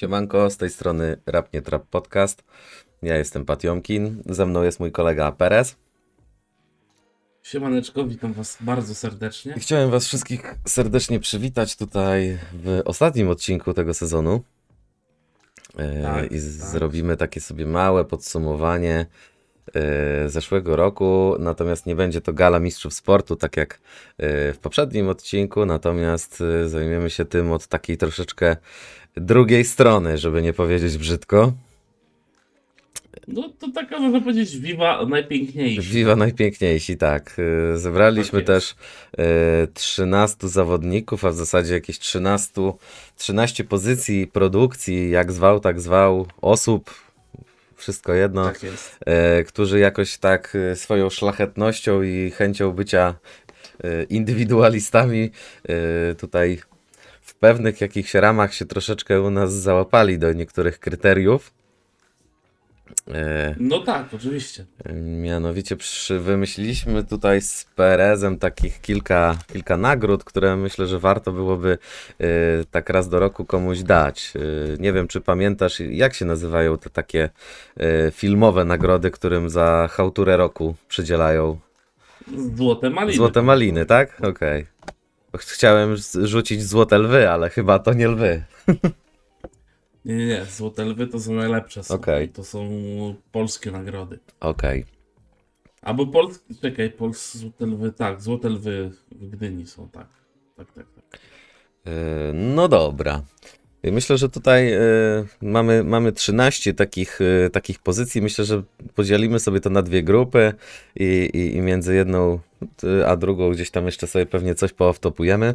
Siemanko, z tej strony Rap Nie Trap Podcast. Ja jestem Patiomkin, ze mną jest mój kolega Perez. Siemaneczko, witam was bardzo serdecznie. I chciałem was wszystkich serdecznie przywitać tutaj w ostatnim odcinku tego sezonu. E, Tak, I tak. zrobimy takie sobie małe podsumowanie zeszłego roku. Natomiast nie będzie to gala mistrzów sportu, tak jak e, w poprzednim odcinku. Natomiast e, zajmiemy się tym od takiej troszeczkę drugiej strony, żeby nie powiedzieć brzydko. No to taka można powiedzieć Viva najpiękniejsza. Viva najpiękniejsi, tak. Zebraliśmy Tak też y, 13 zawodników, a w zasadzie jakieś 13, 13 pozycji produkcji, jak zwał, tak zwał, osób, wszystko jedno, Tak y, którzy jakoś tak y, swoją szlachetnością i chęcią bycia y, indywidualistami tutaj w pewnych jakichś ramach się troszeczkę u nas załapali do niektórych kryteriów. Y, No tak, oczywiście. Mianowicie przy, wymyśliliśmy tutaj z Perezem takich kilka, kilka nagród, które myślę, że warto byłoby y, tak raz do roku komuś dać. Y, nie wiem, czy pamiętasz, jak się nazywają te takie y, filmowe nagrody, którym za chałturę roku przydzielają Złote maliny. złote maliny, tak? Okej. Chciałem z- rzucić złote lwy, ale chyba to nie lwy. Nie, nie, nie. Złote lwy to są najlepsze. Są. I To są polskie nagrody. Okej. Albo polskie, czekaj, polskie złote lwy, tak, złote lwy w Gdyni są, tak. Tak, tak, tak. Yy, No dobra. Myślę, że tutaj yy, mamy, mamy 13 takich, yy, takich pozycji. Myślę, że podzielimy sobie to na dwie grupy i, i, i między jedną a drugą gdzieś tam jeszcze sobie pewnie coś pooftopujemy.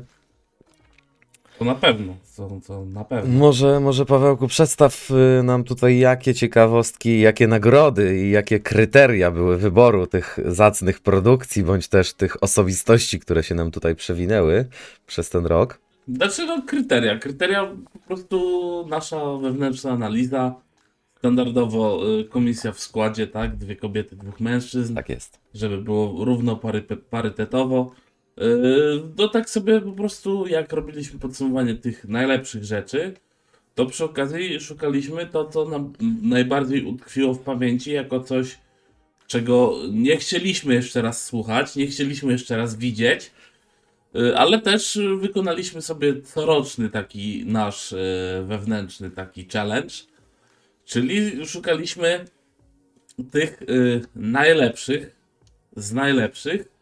To na pewno, to, to na pewno. Może, może Pawełku, przedstaw yy, nam tutaj jakie ciekawostki, jakie nagrody i jakie kryteria były wyboru tych zacnych produkcji, bądź też tych osobistości, które się nam tutaj przewinęły przez ten rok. Znaczy no kryteria. Kryteria po prostu nasza wewnętrzna analiza. Standardowo y, komisja w składzie, tak? Dwie kobiety, dwóch mężczyzn. Tak jest. żeby było równo pary, parytetowo. Yy, No tak sobie po prostu, jak robiliśmy podsumowanie tych najlepszych rzeczy, to przy okazji szukaliśmy to, co nam najbardziej utkwiło w pamięci, jako coś, czego nie chcieliśmy jeszcze raz słuchać, nie chcieliśmy jeszcze raz widzieć, yy, ale też wykonaliśmy sobie coroczny taki nasz yy, wewnętrzny taki challenge, czyli szukaliśmy tych najlepszych z najlepszych,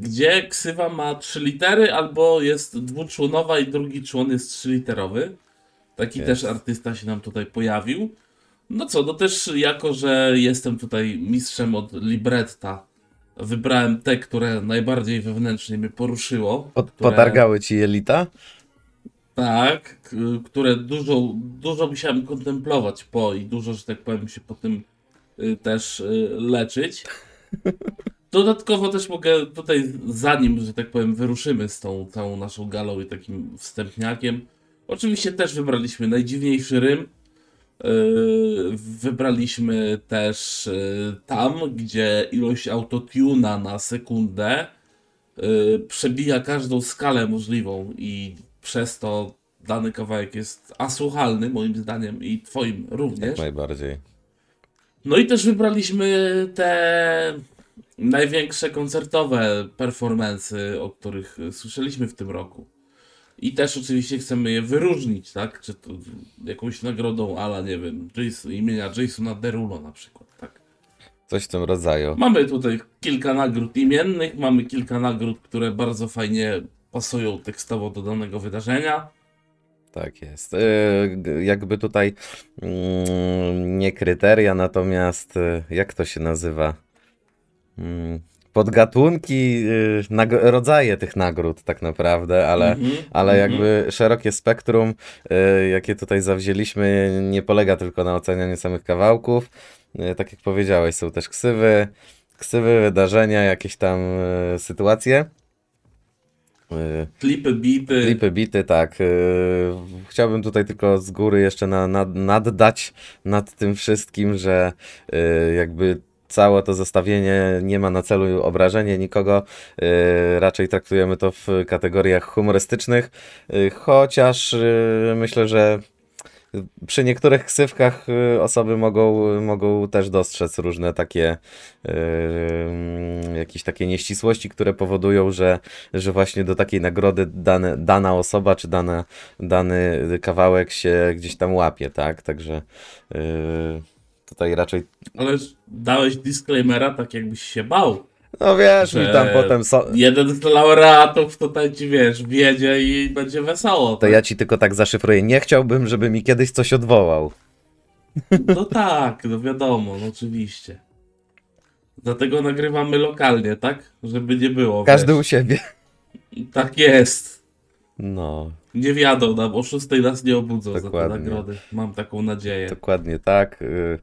gdzie ksywa ma trzy litery albo jest dwuczłonowa i drugi człon jest trzyliterowy. Taki też artysta się nam tutaj pojawił. No co, no też jako, że jestem tutaj mistrzem od libretta, wybrałem te, które najbardziej wewnętrznie mnie poruszyło. Pod, które, Potargały ci jelita? Tak, które dużo, dużo musiałem kontemplować po i dużo, że tak powiem, się po tym y, też y, leczyć. Dodatkowo też mogę tutaj, zanim, że tak powiem, wyruszymy z tą całą naszą galą i takim wstępniakiem, oczywiście też wybraliśmy najdziwniejszy rym. Yy, Wybraliśmy też yy, tam, gdzie ilość autotuna na sekundę yy, przebija każdą skalę możliwą i przez to dany kawałek jest asłuchalny moim zdaniem i twoim również. Jak najbardziej. No i też wybraliśmy te największe koncertowe performance'y, o których słyszeliśmy w tym roku. I też oczywiście chcemy je wyróżnić, tak? Czy to jakąś nagrodą ala, nie wiem, Jason, imienia Jasona Derulo na przykład, tak? Coś w tym rodzaju. Mamy tutaj kilka nagród imiennych, mamy kilka nagród, które bardzo fajnie pasują tekstowo do danego wydarzenia. Tak jest. G- Jakby tutaj mm, nie kryteria, natomiast yy, jak to się nazywa? Mm, Podgatunki, nag- rodzaje tych nagród tak naprawdę, ale, Mhm, ale mhm. jakby szerokie spektrum, yy, jakie tutaj zawzięliśmy, nie polega tylko na ocenianiu samych kawałków. Yy, Tak jak powiedziałeś, są też ksywy, ksywy, wydarzenia, jakieś tam sytuacje. Klipy, bity. Klipy, bity, tak. Chciałbym tutaj tylko z góry jeszcze na, na, naddać nad tym wszystkim, że jakby całe to zestawienie nie ma na celu obrażenie nikogo. Yy, raczej traktujemy to w kategoriach humorystycznych, yy, chociaż yy, myślę, że przy niektórych ksywkach y, osoby mogą, mogą też dostrzec różne takie y, jakieś takie nieścisłości, które powodują, że, że właśnie do takiej nagrody dane, dana osoba czy dane, dany kawałek się gdzieś tam łapie, tak? Także y, tutaj raczej Ale dałeś disclaimera tak jakbyś się bał. no wiesz, mi tam Że potem so, Jeden z laureatów tutaj ci wiesz, wiedzie i będzie wesoło. to tak? ja ci tylko tak zaszyfruję. Nie chciałbym, żeby mi kiedyś coś odwołał. No tak, no wiadomo, no oczywiście. Dlatego nagrywamy lokalnie, tak? Żeby nie było. Każdy u wiesz. siebie. Tak jest. No, Nie wiadą nam, o 6 nas nie obudzą za te Dokładnie. nagrody. Mam taką nadzieję. dokładnie tak. y.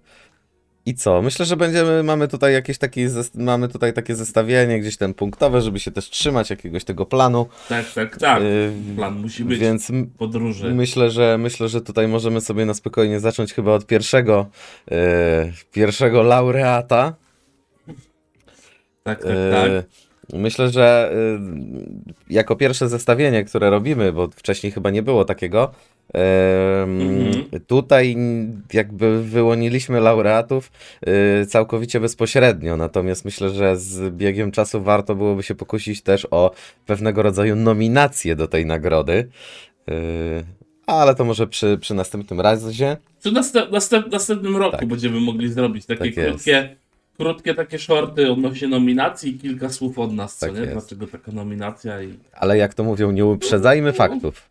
I co? Myślę, że będziemy, mamy tutaj jakieś takie, mamy tutaj takie zestawienie gdzieś tam punktowe, żeby się też trzymać jakiegoś tego planu. Tak, tak, tak. Y, Plan musi być Więc podróży. myślę, że myślę, że tutaj możemy sobie na spokojnie zacząć chyba od pierwszego, y, pierwszego laureata. Tak, tak, tak. Myślę, że y, jako pierwsze zestawienie, które robimy, bo wcześniej chyba nie było takiego, Mhm. tutaj jakby wyłoniliśmy laureatów y, całkowicie bezpośrednio, natomiast myślę, że z biegiem czasu warto byłoby się pokusić też o pewnego rodzaju nominację do tej nagrody. Y, Ale to może przy, przy następnym razie. Przy następ, następ, następnym roku Tak. będziemy mogli zrobić takie Tak jest. Krótkie, takie shorty odnośnie nominacji i kilka słów od nas, co Tak nie? jest. Dlaczego taka nominacja i... Ale jak to mówią, nie uprzedzajmy faktów.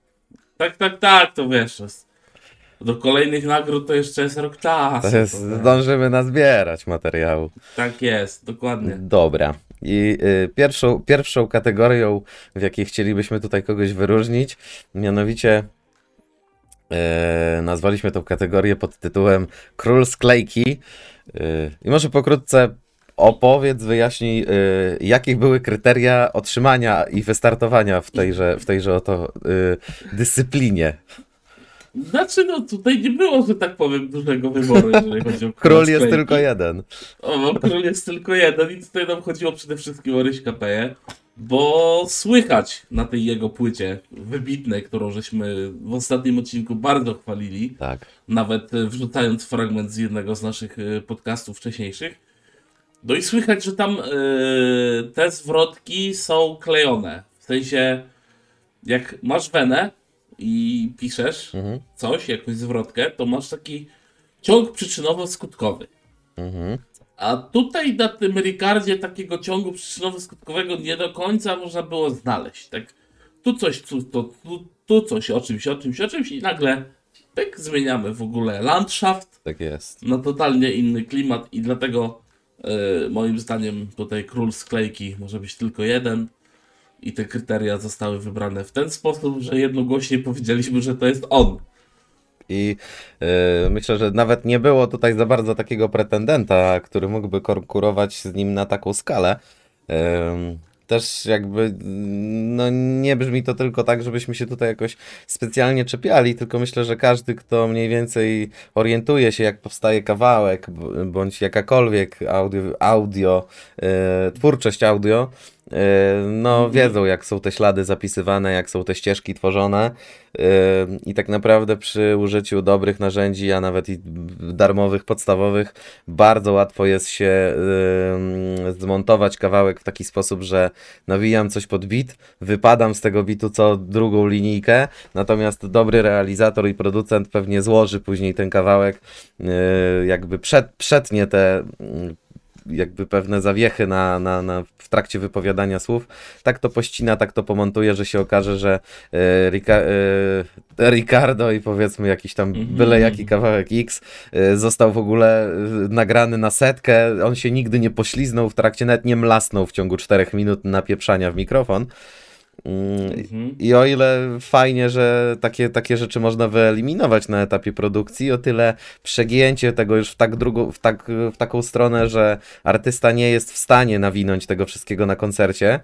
Tak, tak, tak, to wiesz, do kolejnych nagród to jeszcze jest rok czasu. To jest, to zdążymy nazbierać materiału. Tak jest, dokładnie. Dobra. I y, pierwszą, pierwszą kategorią, w jakiej chcielibyśmy tutaj kogoś wyróżnić, mianowicie e, nazwaliśmy tą kategorię pod tytułem Król Sklejki. Y, I może pokrótce opowiedz, wyjaśnij, y, jakie były kryteria otrzymania i wystartowania w tejże, w tejże oto y, dyscyplinie. Znaczy, no tutaj nie było, że tak powiem, dużego wyboru, jeżeli chodzi o Król jest sklejki. tylko jeden. O, bo król jest tylko jeden i tutaj nam chodziło przede wszystkim o Ryśka Peję, bo słychać na tej jego płycie wybitnej, którą żeśmy w ostatnim odcinku bardzo chwalili, Tak. nawet e, wrzucając fragment z jednego z naszych e, podcastów wcześniejszych. No i słychać, że tam e, te zwrotki są klejone. W sensie, jak masz wenę i piszesz Mhm. coś, jakąś zwrotkę, to masz taki ciąg przyczynowo-skutkowy. Mhm. A tutaj na tym Ricardzie takiego ciągu przyczynowo-skutkowego nie do końca można było znaleźć. Tak, tu coś, tu, tu, tu coś o czymś, o czymś, o czymś i nagle tak zmieniamy w ogóle landschaft Tak jest. na totalnie inny klimat i dlatego e, moim zdaniem tutaj król sklejki może być tylko jeden i te kryteria zostały wybrane w ten sposób, że jednogłośnie powiedzieliśmy, że to jest on. I y, myślę, że nawet nie było tutaj za bardzo takiego pretendenta, który mógłby konkurować z nim na taką skalę. Ym, też jakby no nie brzmi to tylko tak, żebyśmy się tutaj jakoś specjalnie czepiali, tylko myślę, że każdy, kto mniej więcej orientuje się, jak powstaje kawałek, bądź jakakolwiek audio, audio y, twórczość audio, no wiedzą, jak są te ślady zapisywane, jak są te ścieżki tworzone. Yy, I tak naprawdę przy użyciu dobrych narzędzi, a nawet i darmowych, podstawowych, bardzo łatwo jest się yy, zmontować kawałek w taki sposób, że nawijam coś pod bit, wypadam z tego bitu co drugą linijkę, natomiast dobry realizator i producent pewnie złoży później ten kawałek, yy, jakby przed, przetnie te yy, jakby pewne zawiechy na, na, na, w trakcie wypowiadania słów. Tak to pościna, tak to pomontuje, że się okaże, że e, Rica, e, Ricardo i powiedzmy jakiś tam Mhm. byle jaki kawałek X e, został w ogóle e, nagrany na setkę. On się nigdy nie pośliznął w trakcie, nawet nie mlasnął w ciągu 4 minut napieprzania w mikrofon. Mm, Mhm. i o ile fajnie, że takie, takie rzeczy można wyeliminować na etapie produkcji, o tyle przegięcie tego już w, tak drugą, w, tak, w taką stronę, że artysta nie jest w stanie nawinąć tego wszystkiego na koncercie,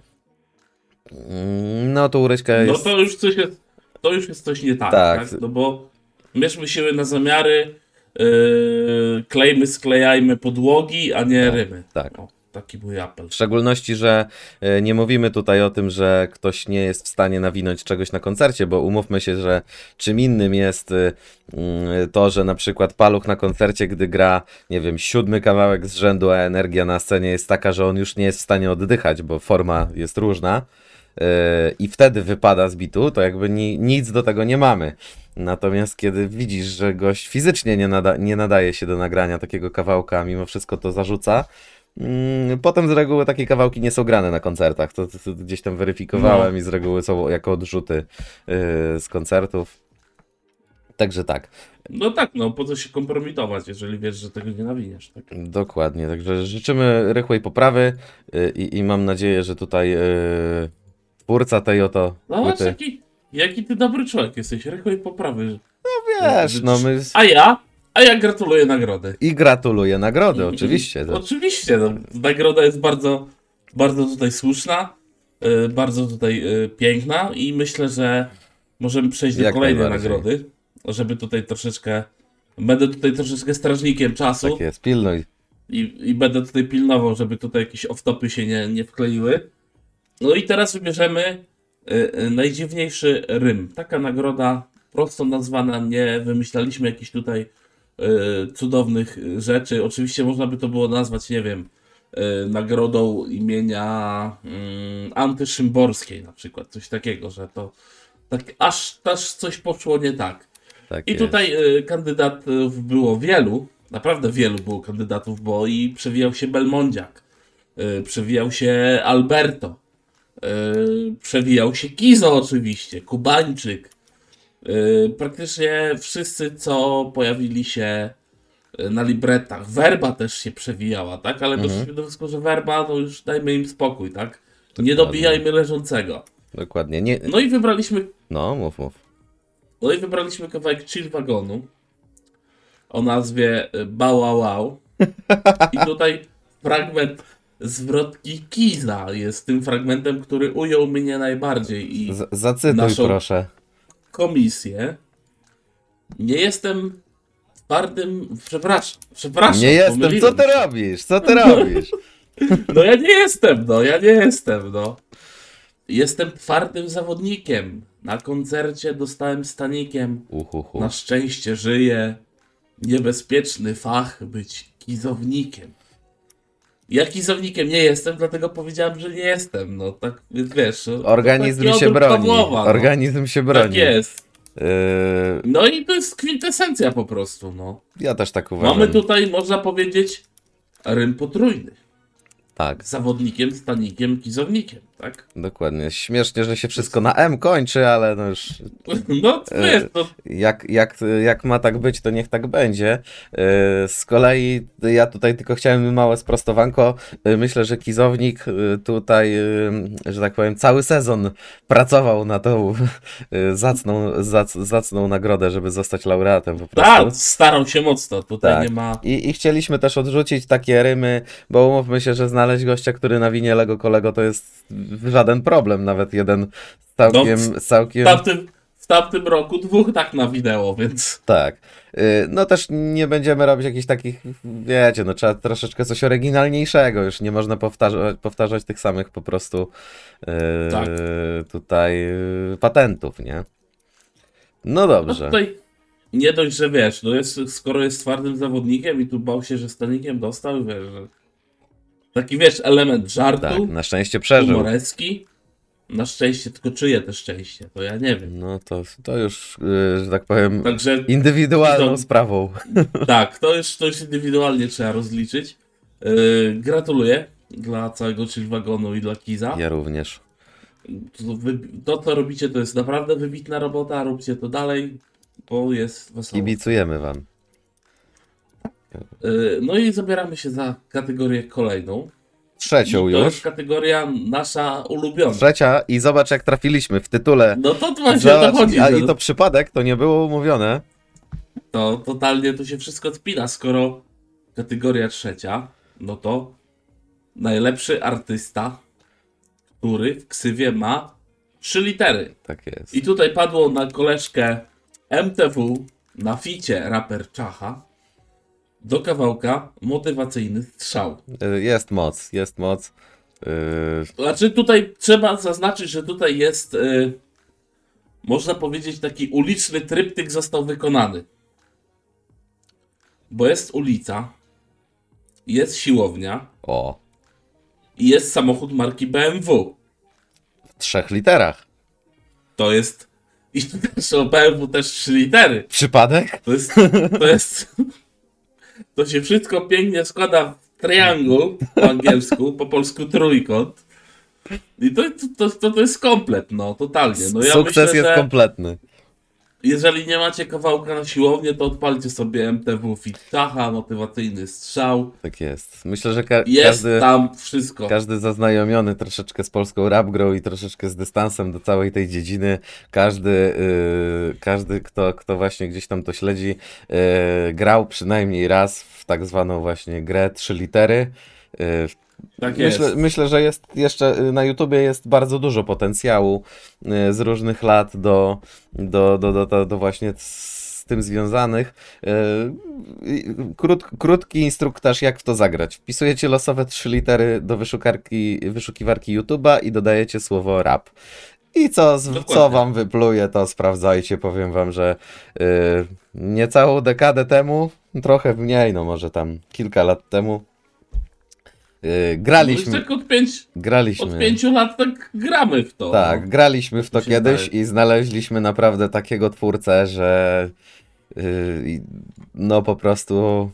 mm, no to Uryśka No jest... to już coś jest, to już jest coś nie tak, Tak. tak? No bo mierzmy siły na zamiary, yy, klejmy, sklejajmy podłogi, a nie rymy. tak. O. taki mój apel. W szczególności, że e, nie mówimy tutaj o tym, że ktoś nie jest w stanie nawinąć czegoś na koncercie, bo umówmy się, że czym innym jest y, mm, to, że na przykład paluch na koncercie, gdy gra, nie wiem, siódmy kawałek z rzędu, a energia na scenie jest taka, że on już nie jest w stanie oddychać, bo forma jest różna. y, I wtedy wypada z bitu, to jakby ni, nic do tego nie mamy. Natomiast kiedy widzisz, że gość fizycznie nie, nada, nie nadaje się do nagrania takiego kawałka, mimo wszystko to zarzuca, Potem z reguły takie kawałki nie są grane na koncertach. To, to, to gdzieś tam weryfikowałem No. i z reguły są jako odrzuty yy, z koncertów. Także tak, No tak, no po co się kompromitować, jeżeli wiesz, że tego nie nawiniesz, tak? dokładnie. Także życzymy rychłej poprawy yy, i, mam nadzieję, że tutaj yy, twórca tej oto No płyty. jaki, jaki ty dobry człowiek jesteś, rychłej poprawy. Wiesz, no my. A ja? A ja gratuluję nagrody. I gratuluję nagrody, oczywiście. To, Oczywiście, no, nagroda jest bardzo, bardzo tutaj słuszna, y, bardzo tutaj y, piękna i myślę, że możemy przejść do Jak kolejnej najbardziej. nagrody, żeby tutaj troszeczkę, będę tutaj troszeczkę strażnikiem czasu tak jest, pilnuj. i, i będę tutaj pilnował, żeby tutaj jakieś off-topy się nie, nie wkleiły. No i teraz wybierzemy y, najdziwniejszy rym. Taka nagroda prosto nazwana, nie wymyślaliśmy jakichś tutaj cudownych y, rzeczy. Oczywiście można by to było nazwać, nie wiem, y, nagrodą imienia y, Anty Szymborskiej na przykład. Coś takiego, że to tak aż, aż coś poszło nie tak. Tak I jest. tutaj kandydatów było wielu, naprawdę wielu było kandydatów, bo i przewijał się Belmondziak, przewijał się Alberto, przewijał się Kizo oczywiście, Kubańczyk. Y, praktycznie wszyscy, co pojawili się y, na libretach. Werba też się przewijała, tak? Ale Mhm. doszliśmy do wniosku, że Werba, no już dajmy im spokój, tak? Nie dobijajmy leżącego. Dokładnie. Nie... No i wybraliśmy No, mów, mów. no i wybraliśmy kawałek Chill Wagonu o nazwie y, Bała Wow. I tutaj fragment zwrotki Kiza jest tym fragmentem, który ujął mnie najbardziej i Z- zacytuj Naszą- proszę. Komisję. Nie jestem twardym. Przepraszam, przepraszam. Nie jestem. Co ty się. robisz? Co ty robisz? No ja nie jestem, no ja nie jestem, no. Jestem twardym zawodnikiem. Na koncercie dostałem stanikiem. Uhuhu. Na szczęście żyję. Niebezpieczny fach być kizownikiem. Ja kizownikiem nie jestem, dlatego powiedziałem, że nie jestem. No tak, wiesz. no, Organizm się broni. Pawłowa, no. Organizm się broni. Tak jest. Yy, No i to jest kwintesencja po prostu, no. ja też tak uważam. Mamy tutaj, można powiedzieć, rym potrójny. Tak, Zawodnikiem, stanikiem, kizownikiem, tak? dokładnie. Śmiesznie, że się wszystko na M kończy, ale no już No, E, wiesz, to jak, jak, jak ma tak być, to niech tak będzie. Yy, Z kolei ja tutaj tylko chciałem małe sprostowanko. Yy, Myślę, że Kizownik tutaj, że tak powiem, cały sezon pracował na tą zacną, zac, zacną nagrodę, żeby zostać laureatem po prostu. tak, starał się mocno, tutaj Tak. nie ma... I, I chcieliśmy też odrzucić takie rymy, bo umówmy się, że znaleźć gościa, który nawinie Lego Kolego to jest żaden problem, nawet jeden całkiem, No, całkiem W tamtym, w tamtym roku dwóch tak nawinęło, więc... tak. Y, No też nie będziemy robić jakichś takich, wiecie, no trzeba troszeczkę coś oryginalniejszego, już nie można powtarzać, powtarzać tych samych po prostu y, Tak. tutaj y, patentów, nie? No No dobrze. tutaj nie dość, że wiesz, no jest, skoro jest twardym zawodnikiem i tu bał się, że stanikiem dostał, wiesz, że... Taki, wiesz, element żartu, Tak, na szczęście przeżył. humoreski. Na szczęście, tylko czyje to szczęście, to ja nie wiem. No to, to już, y, że tak powiem, Także indywidualną To- sprawą. tak, to już, to już indywidualnie trzeba rozliczyć. Yy, gratuluję dla całego chill wagonu i dla Kiza. Ja również. To, to, co robicie, to jest naprawdę wybitna robota. Róbcie to dalej, bo jest wesoło. Kibicujemy wam. Yy, no i zabieramy się za kategorię kolejną. Trzecią I to jest już. kategoria nasza ulubiona. Trzecia i zobacz jak trafiliśmy w tytule. No to właśnie o to Zobacz, chodzi. a i to przypadek, to nie było umówione. To totalnie tu się wszystko spina, skoro kategoria trzecia, no to najlepszy artysta, który w ksywie ma trzy litery. Tak jest. I tutaj padło na koleżkę MTW, na ficie raper Czacha. Do kawałka motywacyjny strzał. Y, Jest moc, jest moc. Y, Znaczy tutaj trzeba zaznaczyć, że tutaj jest, y, można powiedzieć, taki uliczny tryptyk został wykonany. Bo jest ulica, jest siłownia O, i jest samochód marki BMW. w trzech literach. To jest, i też o BMW też trzy litery. Przypadek? To jest, to jest, to się wszystko pięknie składa w triangle po angielsku, po polsku trójkąt. I to, to, to, to jest komplet, no, totalnie. No, ja Sukces myślę, jest że kompletny. Jeżeli nie macie kawałka na siłownię, to odpalcie sobie MTW Fit Tacha, motywacyjny strzał. Tak jest. Myślę, że ka- Jest każdy, tam wszystko. każdy zaznajomiony troszeczkę z polską rap grą i troszeczkę z dystansem do całej tej dziedziny, każdy, yy, każdy kto, kto właśnie gdzieś tam to śledzi, yy, grał przynajmniej raz w tak zwaną właśnie grę trzy litery. Yy, Tak. Myślę, myślę, że jest jeszcze y, na YouTubie jest bardzo dużo potencjału y, z różnych lat do, do, do, do, do, właśnie z tym związanych. Y, Krót, krótki instruktaż, jak w to zagrać. Wpisujecie losowe trzy litery do wyszukarki, wyszukiwarki YouTube'a i dodajecie słowo rap. I co, co wam wypluje, to sprawdzajcie. Powiem wam, że niecałą dekadę temu, trochę mniej, no może tam kilka lat temu, graliśmy. No, tak od, pięć, Graliśmy. od pięciu lat tak gramy w to. Tak, no. graliśmy w to kiedyś i znaleźliśmy naprawdę takiego twórcę, że yy, no po prostu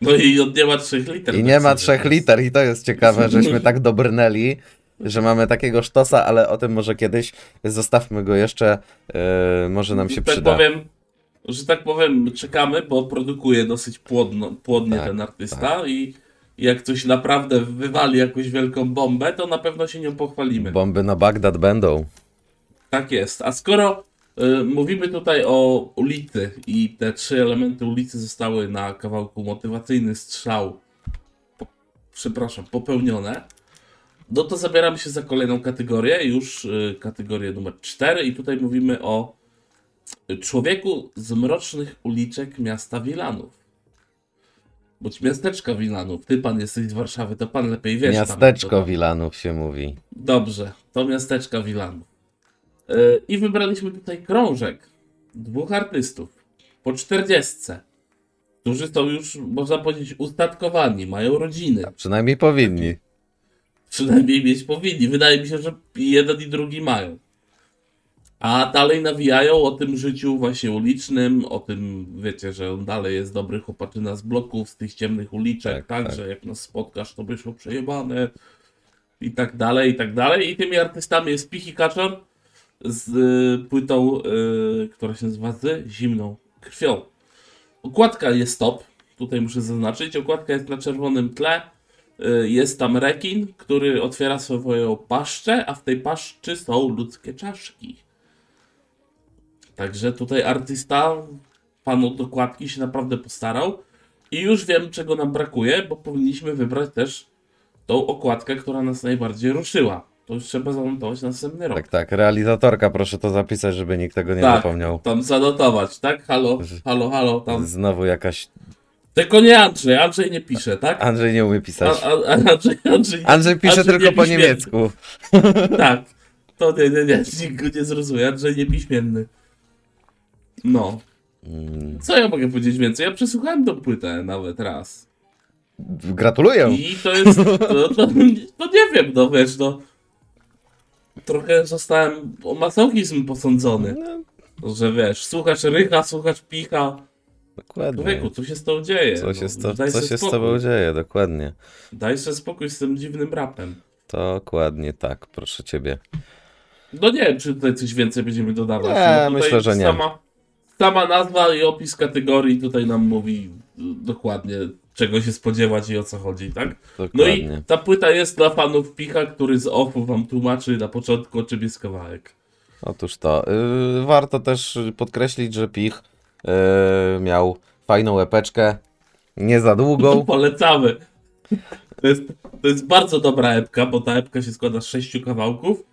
No i on nie ma trzech liter. i tak nie ma trzech liter i to jest ciekawe, żeśmy tak dobrnęli, że mamy takiego sztosa, ale o tym może kiedyś zostawmy go jeszcze, yy, może nam się tak przyda. Powiem, że tak powiem, czekamy, bo produkuje dosyć płodno, płodnie Tak, ten artysta i jak coś naprawdę wywali jakąś wielką bombę, to na pewno się nią pochwalimy. Bomby na Bagdad będą. Tak jest. A skoro y, mówimy tutaj o ulicy i te trzy elementy ulicy zostały na kawałku motywacyjny strzał, po, przepraszam, popełnione, no to zabieramy się za kolejną kategorię, już y, kategorię numer 4 i tutaj mówimy o człowieku z mrocznych uliczek miasta Wilanów. Bądź miasteczka Wilanów. Ty pan jesteś z Warszawy, to pan lepiej wiesz. Miasteczko tam. Wilanów się mówi. Dobrze, to miasteczka Wilanów. Yy, I wybraliśmy tutaj krążek dwóch artystów po czterdziestce, którzy są już, można powiedzieć, ustatkowani, mają rodziny. Przynajmniej powinni. Przynajmniej mieć powinni. Wydaje mi się, że jeden i drugi mają. A dalej nawijają o tym życiu właśnie ulicznym, o tym, wiecie, że on dalej jest dobry chłopaczyna z bloków, z tych ciemnych uliczek, Tak, tak, że jak nas spotkasz, to wyszło przejebane i tak dalej, i tak dalej. I tymi artystami jest Pichy Kaczor z y, płytą, y, która się nazywa Z zimną krwią. Okładka jest top, tutaj muszę zaznaczyć. Okładka jest na czerwonym tle. Y, Jest tam rekin, który otwiera swoją paszczę, a w tej paszczy są ludzkie czaszki. Także tutaj artysta, pan od dokładki się naprawdę postarał. I już wiem, czego nam brakuje, bo powinniśmy wybrać też tą okładkę, która nas najbardziej ruszyła. To już trzeba zanotować na następny rok. Tak, tak. Realizatorka, proszę to zapisać, żeby nikt tego nie Tak. zapomniał. Tam zanotować, tak? Halo, halo, halo, tam. Znowu jakaś. Tylko nie Andrzej, Andrzej nie pisze, tak? Andrzej nie umie A, pisać. a, a Andrzej, Andrzej, Andrzej pisze Andrzej tylko po niemiecku. Tak. To nie, nie, nie, nikt go nie zrozumie. Andrzej niepiśmienny. No. Mm, Co ja mogę powiedzieć więcej? Ja przesłuchałem tą płytę nawet raz. Gratuluję. I to jest. To, to, nie wiem, no wiesz, no. Trochę zostałem o masochizm posądzony. No, Że wiesz, słuchasz rycha, słuchasz picha. dokładnie. Człowieku, co się z tą dzieje? Co się, z no, co się z tobą dzieje, dokładnie. Daj sobie spokój z tym dziwnym rapem. Dokładnie tak, proszę ciebie. No nie wiem, czy tutaj coś więcej będziemy dodawać. Nie, No myślę, że nie. Sama, nazwa i opis kategorii tutaj nam mówi dokładnie, czego się spodziewać i o co chodzi, tak? No Dokładnie. i ta płyta jest dla fanów Picha, który z offu wam tłumaczy na początku, o czym jest kawałek. Otóż to. Yy, warto też podkreślić, że Pich yy, miał fajną epeczkę. Nie za długą. Polecamy. To jest, to jest bardzo dobra epka, bo ta epka się składa z sześciu kawałków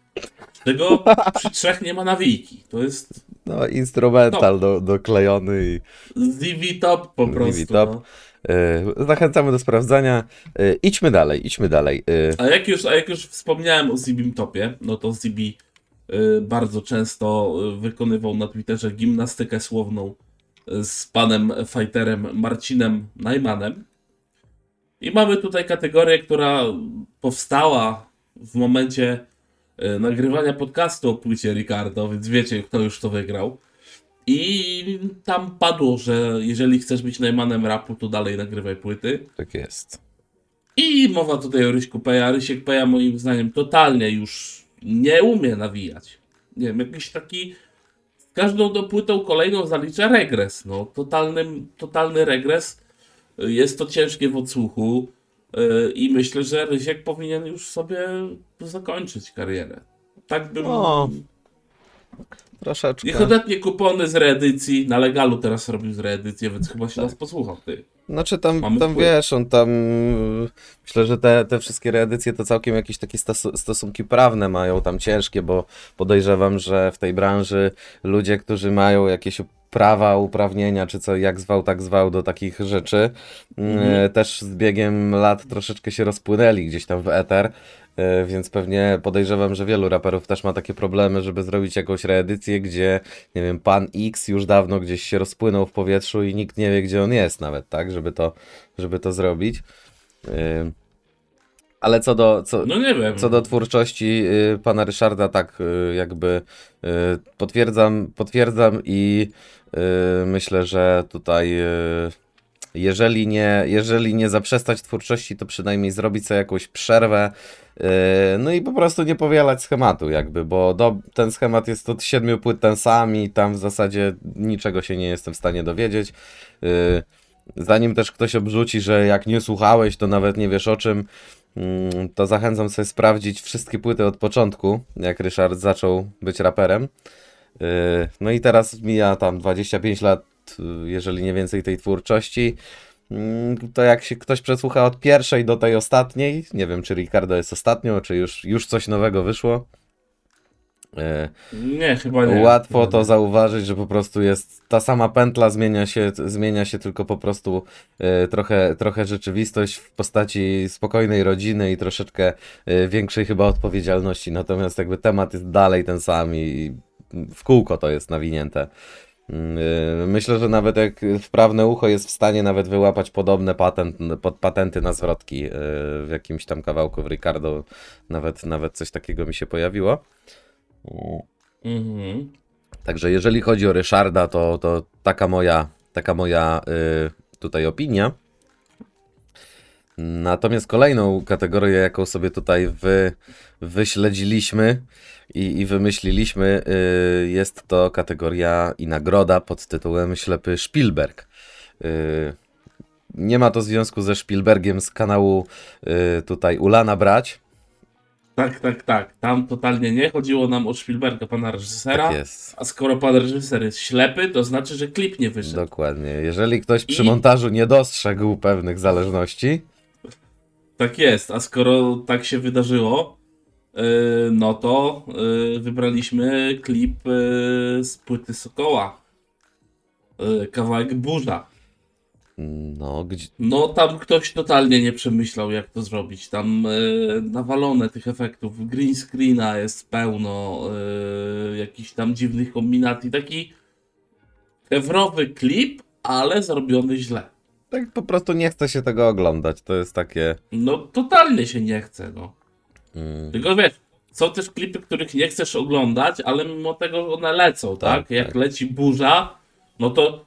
Tego przy trzech nie ma nawijki. To jest No, instrumental do, doklejony i ZV Top po prostu. Top. No. y, zachęcamy do sprawdzania. Y, idźmy dalej, idźmy dalej. Y, A jak już, a jak już wspomniałem o Zibim Topie, no to Zibi bardzo często wykonywał na Twitterze gimnastykę słowną z panem fighterem Marcinem Najmanem. I mamy tutaj kategorię, która powstała w momencie nagrywania podcastu o płycie Ricardo, więc wiecie, kto już to wygrał. I tam padło, że jeżeli chcesz być Najmanem rapu, to dalej nagrywaj płyty. tak jest. I mowa tutaj o Ryśku Peja. Rysiek Peja moim zdaniem totalnie już nie umie nawijać. Nie wiem, jakiś taki z każdą do płytą kolejną zalicza regres. No, totalny, totalny regres. Jest to ciężkie w odsłuchu i myślę, że Rysiek powinien już sobie zakończyć karierę. Tak bym... No, Troszeczkę. Niech odetnie kupony z reedycji. Na legalu teraz robił z reedycję, więc chyba się nas posłuchał, ty. Znaczy tam, Mamy tam wpływ. wiesz, on tam myślę, że te, te wszystkie reedycje to całkiem jakieś takie stosu- stosunki prawne mają tam ciężkie, bo podejrzewam, że w tej branży ludzie, którzy mają jakieś prawa, uprawnienia, czy co, jak zwał, tak zwał do takich rzeczy, y, Mhm. też z biegiem lat troszeczkę się rozpłynęli gdzieś tam w eter. y, Więc pewnie podejrzewam, że wielu raperów też ma takie problemy, żeby zrobić jakąś reedycję, gdzie, nie wiem, pan X już dawno gdzieś się rozpłynął w powietrzu i nikt nie wie, gdzie on jest nawet, tak, żeby to, żeby to zrobić. Ale co do, co, No nie wiem. co do twórczości y, pana Ryszarda, tak y, jakby y, potwierdzam, potwierdzam i y, myślę, że tutaj y, jeżeli nie, jeżeli nie zaprzestać twórczości, to przynajmniej zrobić sobie jakąś przerwę, y, no i po prostu nie powielać schematu jakby, bo do, ten schemat jest od siedmiu płyt ten sam i tam w zasadzie niczego się nie jestem w stanie dowiedzieć. Zanim też ktoś obrzuci, że jak nie słuchałeś, to nawet nie wiesz o czym, to zachęcam sobie sprawdzić wszystkie płyty od początku, jak Ryszard zaczął być raperem. Yy, No i teraz mija tam 25 lat, yy, jeżeli nie więcej tej twórczości. Mm, To jak się ktoś przesłucha od pierwszej do tej ostatniej, nie wiem czy Ricardo jest ostatnią, czy już, już coś nowego wyszło. Yy, Nie, chyba nie. Łatwo to zauważyć, że po prostu jest ta sama pętla, zmienia się, zmienia się tylko po prostu e, trochę, trochę rzeczywistość w postaci spokojnej rodziny i troszeczkę e, większej chyba odpowiedzialności. Natomiast jakby temat jest dalej ten sam i w kółko to jest nawinięte. Mm, e, Myślę, że nawet jak wprawne ucho jest w stanie nawet wyłapać podobne patent, pod patenty na zwrotki e, w jakimś tam kawałku w Ricardo, nawet, nawet coś takiego mi się pojawiło. Mhm. Także jeżeli chodzi o Ryszarda, to, to taka moja, taka moja y, tutaj opinia. Natomiast kolejną kategorię, jaką sobie tutaj wy, wyśledziliśmy i, i wymyśliliśmy, y, jest to kategoria i nagroda pod tytułem Ślepy Spielberg. Y, nie ma to związku ze Spielbergiem z kanału y, tutaj Ulana Brać. Tak, tak, tak. Tam totalnie nie chodziło nam o Spielberga, pana reżysera. Tak jest. A skoro pan reżyser jest ślepy, to znaczy, że klip nie wyszedł. Dokładnie. Jeżeli ktoś przy I- montażu nie dostrzegł pewnych zależności, Tak jest, a skoro tak się wydarzyło, yy, no to yy, wybraliśmy klip yy, z płyty Sokoła. Yy, kawałek Burza. No, gdzie, No tam ktoś totalnie nie przemyślał jak to zrobić. Tam yy, nawalone tych efektów. Green screena jest pełno, yy, jakichś tam dziwnych kombinacji. Taki ewrowy klip, ale zrobiony źle. tak po prostu nie chce się tego oglądać. To jest takie. No totalnie się nie chce, no. Mm, Tylko wiesz, są też klipy, których nie chcesz oglądać, ale mimo tego one lecą, tak? Tak, Jak tak. leci burza, no to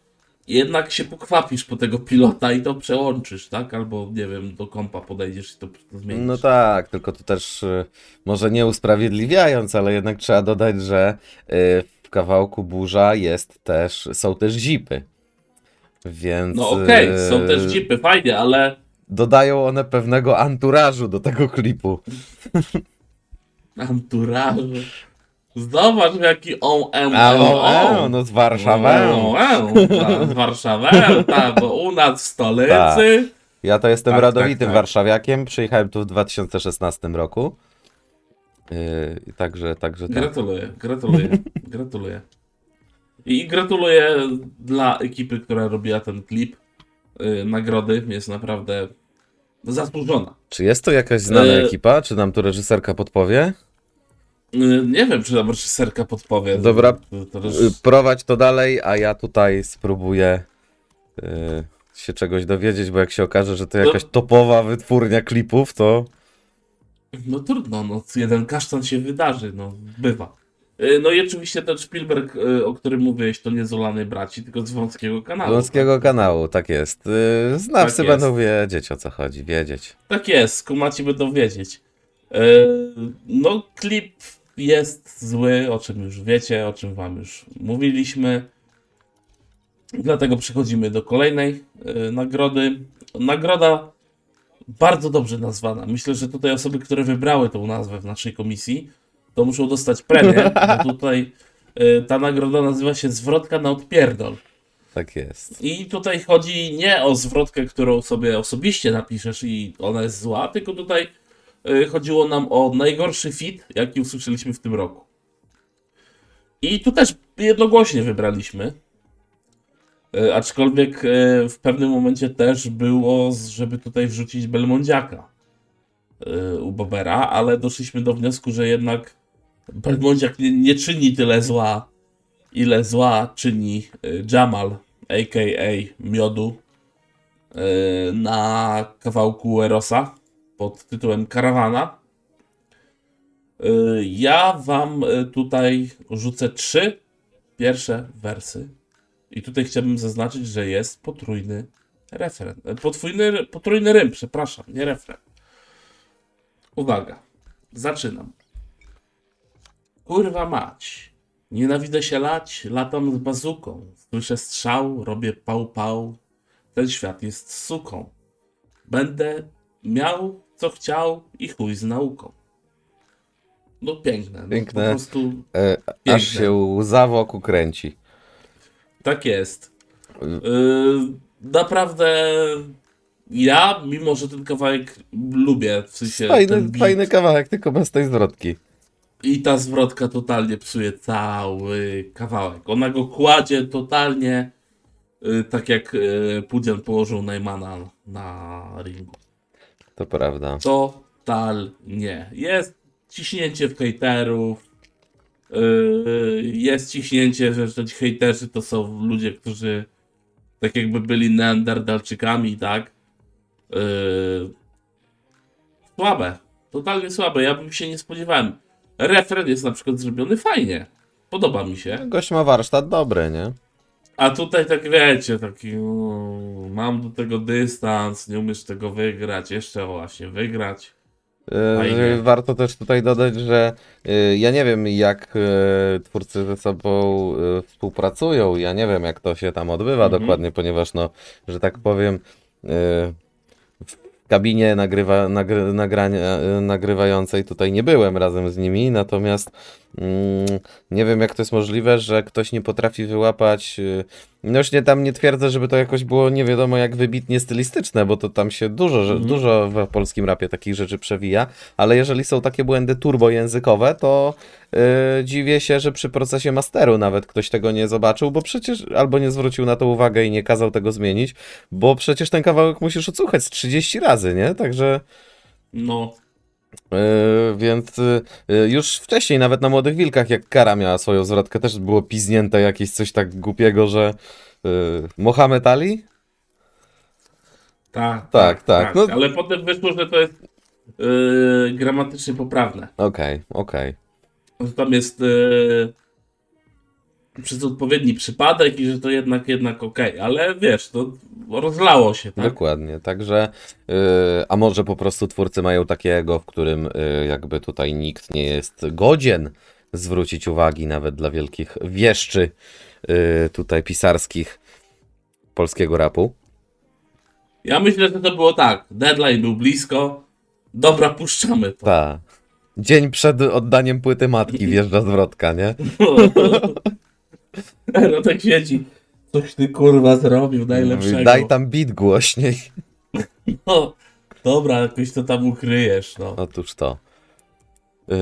jednak się pokwapisz po tego pilota i to przełączysz, tak? Albo nie wiem, do kompa podejdziesz i to, to zmienisz. no tak, tylko tu też y, może nie usprawiedliwiając, ale jednak trzeba dodać, że y, w kawałku burza jest też, są też zipy. Więc. No okej, y, są też jeepy, fajnie, ale Dodają one pewnego anturażu do tego klipu. anturaże. Zobacz jaki on em A, em, o, o. e, no z Warszawy. E, z Warszawy, tak, bo u nas w stolicy. Ja to jestem Tak, rodowitym tak, tak. warszawiakiem. Przyjechałem tu w 2016 roku. Yy, także, także tak. Gratuluję, gratuluję, gratuluję. I gratuluję dla ekipy, która robiła ten klip. Yy, nagrody jest naprawdę zasłużona. Czy jest to jakaś znana E- ekipa? Czy nam tu reżyserka podpowie? Yy, nie wiem, czy nam reżyserka podpowie. Dobra, To, Y. Prowadź to dalej, a ja tutaj spróbuję y, się czegoś dowiedzieć, bo jak się okaże, że to jakaś topowa wytwórnia klipów, to No trudno, no jeden kasztan się wydarzy, no bywa. Yy, No i oczywiście ten Spielberg, yy, o którym mówiłeś, to nie z Olanej Braci, tylko z wąskiego kanału. wąskiego kanału, tak jest. Y, Znawcy Tak będą jest. wiedzieć o co chodzi, wiedzieć. Tak jest, kumaci będą wiedzieć. No, klip jest zły, o czym już wiecie, o czym wam już mówiliśmy. Dlatego przechodzimy do kolejnej e, nagrody. Nagroda bardzo dobrze nazwana. Myślę, że tutaj osoby, które wybrały tą nazwę w naszej komisji, to muszą dostać premię, bo tutaj e, ta nagroda nazywa się Zwrotka na odpierdol. Tak jest. I tutaj chodzi nie o zwrotkę, którą sobie osobiście napiszesz i ona jest zła, tylko tutaj y, chodziło nam o najgorszy fit, jaki usłyszeliśmy w tym roku. I tu też jednogłośnie wybraliśmy. Y, aczkolwiek y, w pewnym momencie też było, żeby tutaj wrzucić Belmondziaka y, u Bobera, ale doszliśmy do wniosku, że jednak Belmondziak nie, nie czyni tyle zła, ile zła czyni y, Jamal, a.k.a. Miodu, y, na kawałku Erosa pod tytułem Karawana. Y, Ja wam y, tutaj rzucę trzy pierwsze wersy. I tutaj chciałbym zaznaczyć, że jest potrójny refren. e, Potrójny, potrójny rym, przepraszam, nie refren. Uwaga, zaczynam. Kurwa mać. Nienawidzę się lać, latam z bazuką. Słyszę strzał, robię pał pał. Ten świat jest suką. Będę miał co chciał i chuj z nauką. No piękne. No, Piękne. Po prostu E, Piękne. aż się łza wokół kręci. tak jest. Yy, naprawdę ja, mimo że ten kawałek lubię, w sensie Fajny, beat, fajny kawałek, tylko bez tej zwrotki. I ta zwrotka totalnie psuje cały kawałek. Ona go kładzie totalnie y, tak jak y, Pudzian położył Najmana na ringu. To prawda. Totalnie. Jest ciśnięcie w hejterów. y, jest ciśnięcie, że, że ci hejterzy to są ludzie, którzy tak jakby byli neandertalczykami, tak? Y, słabe. Totalnie słabe. Ja bym się nie spodziewałem. Refren jest na przykład zrobiony fajnie. Podoba mi się. Gość ma warsztat dobry, nie? A tutaj tak wiecie, taki no, mam do tego dystans, nie umiesz tego wygrać, jeszcze właśnie wygrać. Fajnie. Warto też tutaj dodać, że e, ja nie wiem jak e, twórcy ze sobą współpracują, ja nie wiem jak to się tam odbywa Mhm. dokładnie, ponieważ no, że tak powiem w kabinie nagrywa, nagry, nagrania, nagrywającej tutaj nie byłem razem z nimi, natomiast nie wiem jak to jest możliwe, że ktoś nie potrafi wyłapać e, no już nie, tam nie twierdzę, żeby to jakoś było nie wiadomo jak wybitnie stylistyczne, bo to tam się dużo, Mhm. dużo w polskim rapie takich rzeczy przewija, ale jeżeli są takie błędy turbojęzykowe, to yy, dziwię się, że przy procesie masteru nawet ktoś tego nie zobaczył, bo przecież albo nie zwrócił na to uwagę i nie kazał tego zmienić, bo przecież ten kawałek musisz odsłuchać z 30 razy, nie? Także No, Yy, więc yy, już wcześniej, nawet na Młodych Wilkach, jak Kara miała swoją zwrotkę, też było piznięte jakieś coś tak głupiego, że yy, Mohamed Ali? tak, Tak, tak, no- Ale potem wyszło, że to jest yy, gramatycznie poprawne. Okej, okej. Że tam jest przez odpowiedni przypadek i że to jednak, jednak okej. Ale wiesz, to rozlało się, tak? Dokładnie, także yy, a może po prostu twórcy mają takiego, w którym yy, jakby tutaj nikt nie jest godzien zwrócić uwagi nawet dla wielkich wieszczy yy, tutaj pisarskich polskiego rapu. Ja myślę, że to było tak. Deadline był blisko. Dobra, puszczamy to. Ta. Dzień przed oddaniem płyty matki wjeżdża zwrotka, nie? No tak siedzi. Coś ty kurwa zrobił najlepszego. Mówi, Daj tam beat głośniej. No, dobra, jakoś to tam ukryjesz, no. Otóż to. Yy,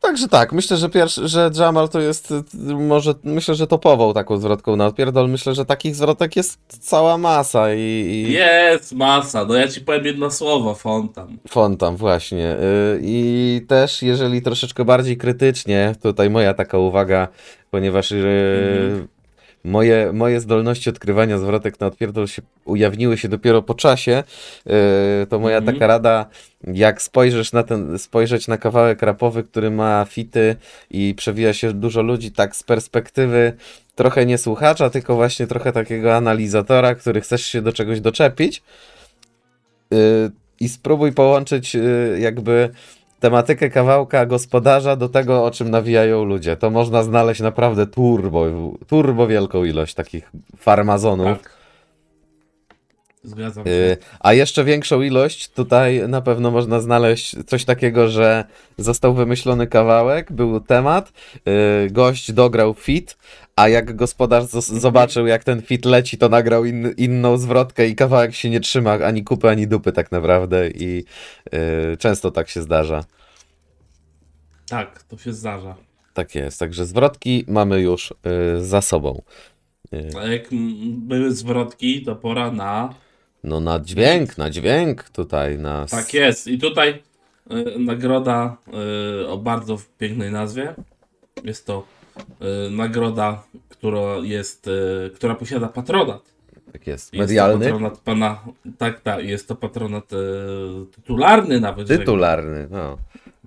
Także tak, myślę, że pierwszy, że Jamal to jest y, może, myślę, że topową taką zwrotką na odpierdol. Myślę, że takich zwrotek jest cała masa i, i Jest masa, no ja ci powiem jedno słowo, fontan. fontam właśnie. Y, I też, jeżeli troszeczkę bardziej krytycznie, tutaj moja taka uwaga, ponieważ y, Mhm. moje, moje zdolności odkrywania zwrotek na odpierdol się ujawniły się dopiero po czasie, y, to moja Mhm. taka rada, jak spojrzysz na ten, spojrzeć na kawałek rapowy, który ma fity i przewija się dużo ludzi, tak z perspektywy trochę nie słuchacza, tylko właśnie trochę takiego analizatora, który chcesz się do czegoś doczepić, y, i spróbuj połączyć jakby tematykę kawałka gospodarza do tego, o czym nawijają ludzie. To można znaleźć naprawdę turbo, turbo wielką ilość takich farmazonów. Tak. Zgadzam się. Y, A jeszcze większą ilość tutaj na pewno można znaleźć coś takiego, że został wymyślony kawałek, był temat, y, gość dograł fit, a jak gospodarz zobaczył jak ten fit leci, to nagrał in, inną zwrotkę i kawałek się nie trzyma ani kupy, ani dupy tak naprawdę i y, często tak się zdarza. Tak, to się zdarza. Tak jest, także zwrotki mamy już y, za sobą. Y, A jak były zwrotki, to pora na. No na dźwięk, na dźwięk tutaj, na... s- Tak jest. I tutaj y, nagroda y, o bardzo pięknej nazwie. Jest to y, nagroda, która jest, y, która posiada patronat. Tak jest, Jest medialny, To patronat pana. Tak, tak, jest to patronat y, tytularny nawet. tytularny, no.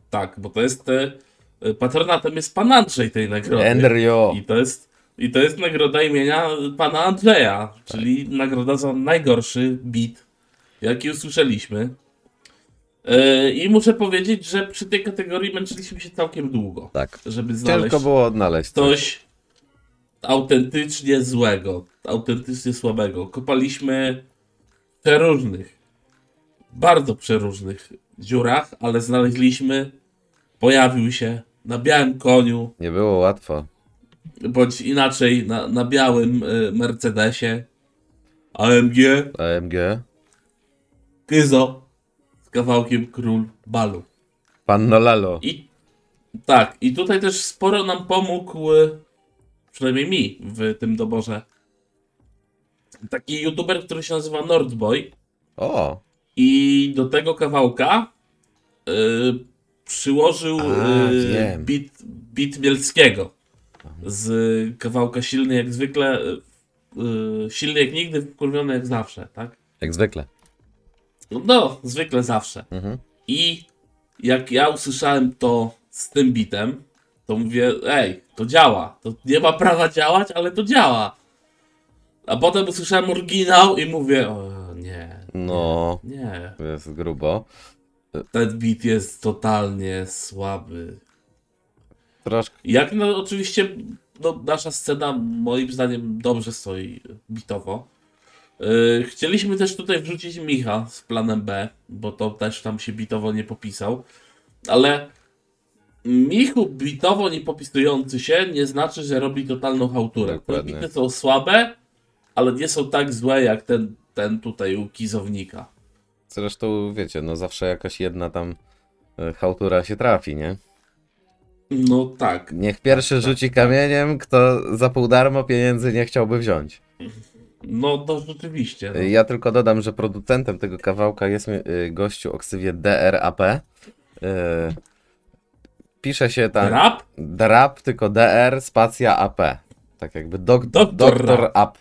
Tak, bo to jest. Y, patronatem jest pan Andrzej tej nagrody. Andrew. I to jest. I to jest nagroda imienia pana Andrzeja, czyli nagroda za najgorszy beat, jaki usłyszeliśmy. Yy, I muszę powiedzieć, że przy tej kategorii męczyliśmy się całkiem długo, Tak. żeby znaleźć Ciężko było odnaleźć coś. coś autentycznie złego, autentycznie słabego. Kopaliśmy w przeróżnych, bardzo przeróżnych dziurach, ale znaleźliśmy, pojawił się na białym koniu, Nie było łatwo. Bądź inaczej na, na białym y, Mercedesie. AMG AMG. Kyzo z kawałkiem Król Balu. Panno Lalo. I tak, i tutaj też sporo nam pomógł, y, przynajmniej mi w tym doborze, taki youtuber, który się nazywa Nordboy. O, i do tego kawałka y, przyłożył A, y, bit, bit Bielskiego z kawałka silny jak zwykle, y, y, silny jak nigdy, wkurwiony jak zawsze, tak? jak zwykle. No, zwykle zawsze. Mhm. I jak ja usłyszałem to z tym bitem, to mówię, ej, to działa. To nie ma prawa działać, ale to działa. A potem usłyszałem oryginał i mówię, o nie, No, nie. to jest grubo. Ten bit jest totalnie słaby. Troszkę. Jak no oczywiście no, nasza scena moim zdaniem dobrze stoi bitowo. Yy, chcieliśmy też tutaj wrzucić Micha z planem B, bo to też tam się bitowo nie popisał. Ale Michu bitowo nie popisujący się nie znaczy, że robi totalną. Te Dokładnie. bity są słabe, ale nie są tak złe jak ten, ten tutaj u Kizownika. Zresztą wiecie, no zawsze jakaś jedna tam e, chałtura się trafi, nie? No tak. Niech pierwszy Tak, tak, rzuci tak. kamieniem, kto za pół darmo pieniędzy nie chciałby wziąć. No to rzeczywiście. No. Ja tylko dodam, że producentem tego kawałka jest y, gościu o ksywie DRAP. Y, Pisze się tam Rap? DRAP, tylko DR, spacja AP. Tak jakby dok Doktor doktor Rap. Ap.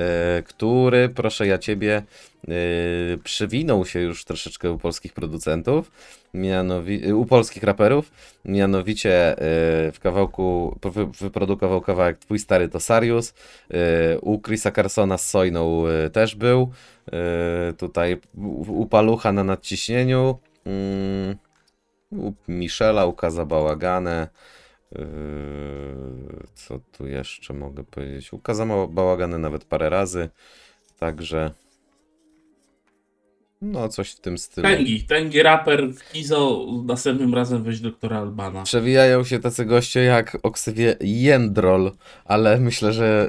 Y, który, proszę ja ciebie, y, przywinął się już troszeczkę u polskich producentów, mianowi- y, u polskich raperów, mianowicie y, w kawałku, wy- wyprodukował kawałek Twój stary to Sarius, u Chrisa Carsona z Sojną też był, tutaj u, Palucha na nadciśnieniu, mm, u Michela, u Kaza Bałagane, co tu jeszcze mogę powiedzieć? Ukazał bałagany nawet parę razy, także No, coś w tym stylu. Tęgi, tęgi raper w Kizo, następnym razem weź doktora Albana. Przewijają się tacy goście jak o ksywie Jędrol, ale myślę, że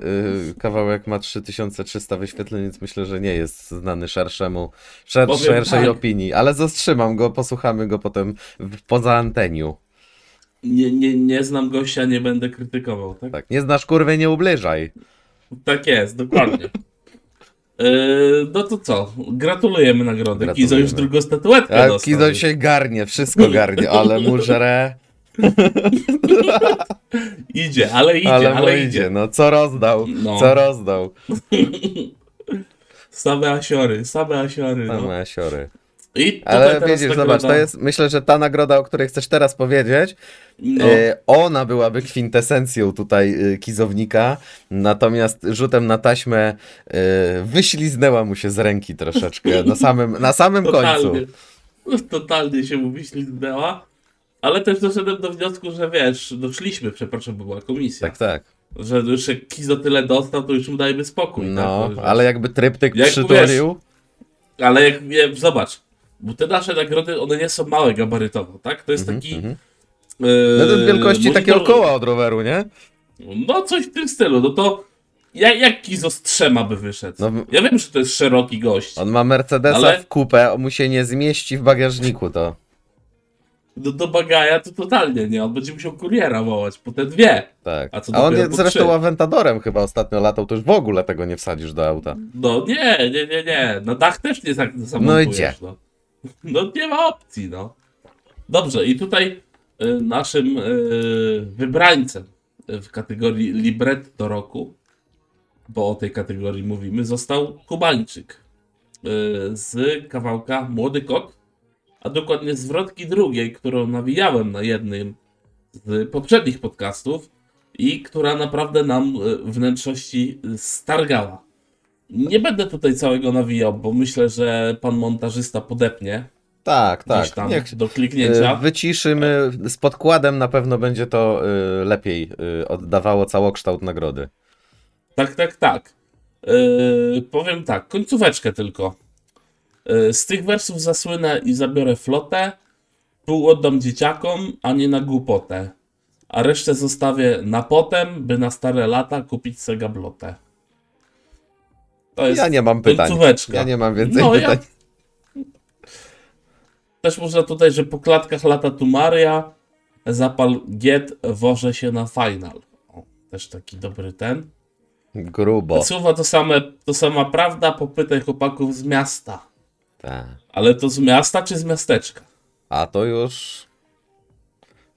y, kawałek ma 3300 wyświetleń, więc myślę, że nie jest znany szerszemu, szer, Powiem szerszej tak. opinii, ale zatrzymam go, posłuchamy go potem w, poza anteniu. Nie, nie, nie znam gościa, nie będę krytykował, tak? Tak, nie znasz kurwy, nie ubliżaj. Tak jest, dokładnie. Yy, no to co? Gratulujemy nagrody. Kizo Gratulujemy. już drugą statuetkę A dostał. Kizo się garnie, wszystko garnie, ale mu żre, Idzie, ale idzie, ale ale, idzie. idzie. No co rozdał, No. co rozdał. Same asiory, same asiory. No. Same siory. I Ale widzisz, nagroda- zobacz, to jest, myślę, że ta nagroda, o której chcesz teraz powiedzieć, No, E, ona byłaby kwintesencją tutaj e, kizownika, natomiast rzutem na taśmę e, wyśliznęła mu się z ręki troszeczkę na samym, na samym końcu. totalnie, totalnie się mu wyślizgnęła. Ale też doszedłem do wniosku, że wiesz, doszliśmy, przepraszam, bo była komisja. Tak, tak. Że już jak Kizo tyle dostał, to już mu dajmy spokój. No, tak? Ale jakby tryptyk Jak przytulił, Ale jak zobacz, bo te nasze nagrody, one nie są małe gabarytowo, tak? To jest taki... mhm. e, no to jest wielkości monitor- takiego koła od roweru, nie? No coś w tym stylu, no to jak, jak Kizo z trzema by wyszedł? No, Ja wiem, że to jest szeroki gość. on ma Mercedesa Ale- w kupę, mu się nie zmieści w bagażniku to. Do, do bagaja to totalnie nie, on będzie musiał kuriera wołać po te dwie. Tak. A co A on jest zresztą trzy? Aventadorem chyba ostatnio latał, to już w ogóle tego nie wsadzisz do auta. No nie, nie, nie, nie. Na dach też nie tak No zamontujesz. idzie. No. No nie ma opcji, no. Dobrze, i tutaj y, naszym y, wybrańcem w kategorii libretto roku, bo o tej kategorii mówimy, został Kubańczyk y, z kawałka Młody Kot, a dokładnie zwrotki drugiej, którą nawijałem na jednym z poprzednich podcastów i która naprawdę nam y, wnętrzności stargała. Nie będę tutaj całego nawijał, bo myślę, że pan montażysta podepnie Tak, tak. tam Niech, do kliknięcia. Y, Wyciszymy. Z podkładem na pewno będzie to y, lepiej y, oddawało całokształt nagrody. Tak, tak, tak. Yy, powiem tak, końcóweczkę tylko. Yy, z tych wersów zasłynę i zabiorę flotę. Pół oddam dzieciakom, a nie na głupotę. A resztę zostawię na potem, by na stare lata kupić sobie gablotę. To jest Ja nie mam pytań. końcóweczka. Ja nie mam więcej No, ja- pytań. Też można tutaj, że po klatkach lata tu Maria, zapal giet, woże się na final. O, też taki dobry ten. Grubo. Słowa to, same, to sama prawda, popytaj chłopaków z miasta. Tak. Ale to z miasta czy z miasteczka? A to już.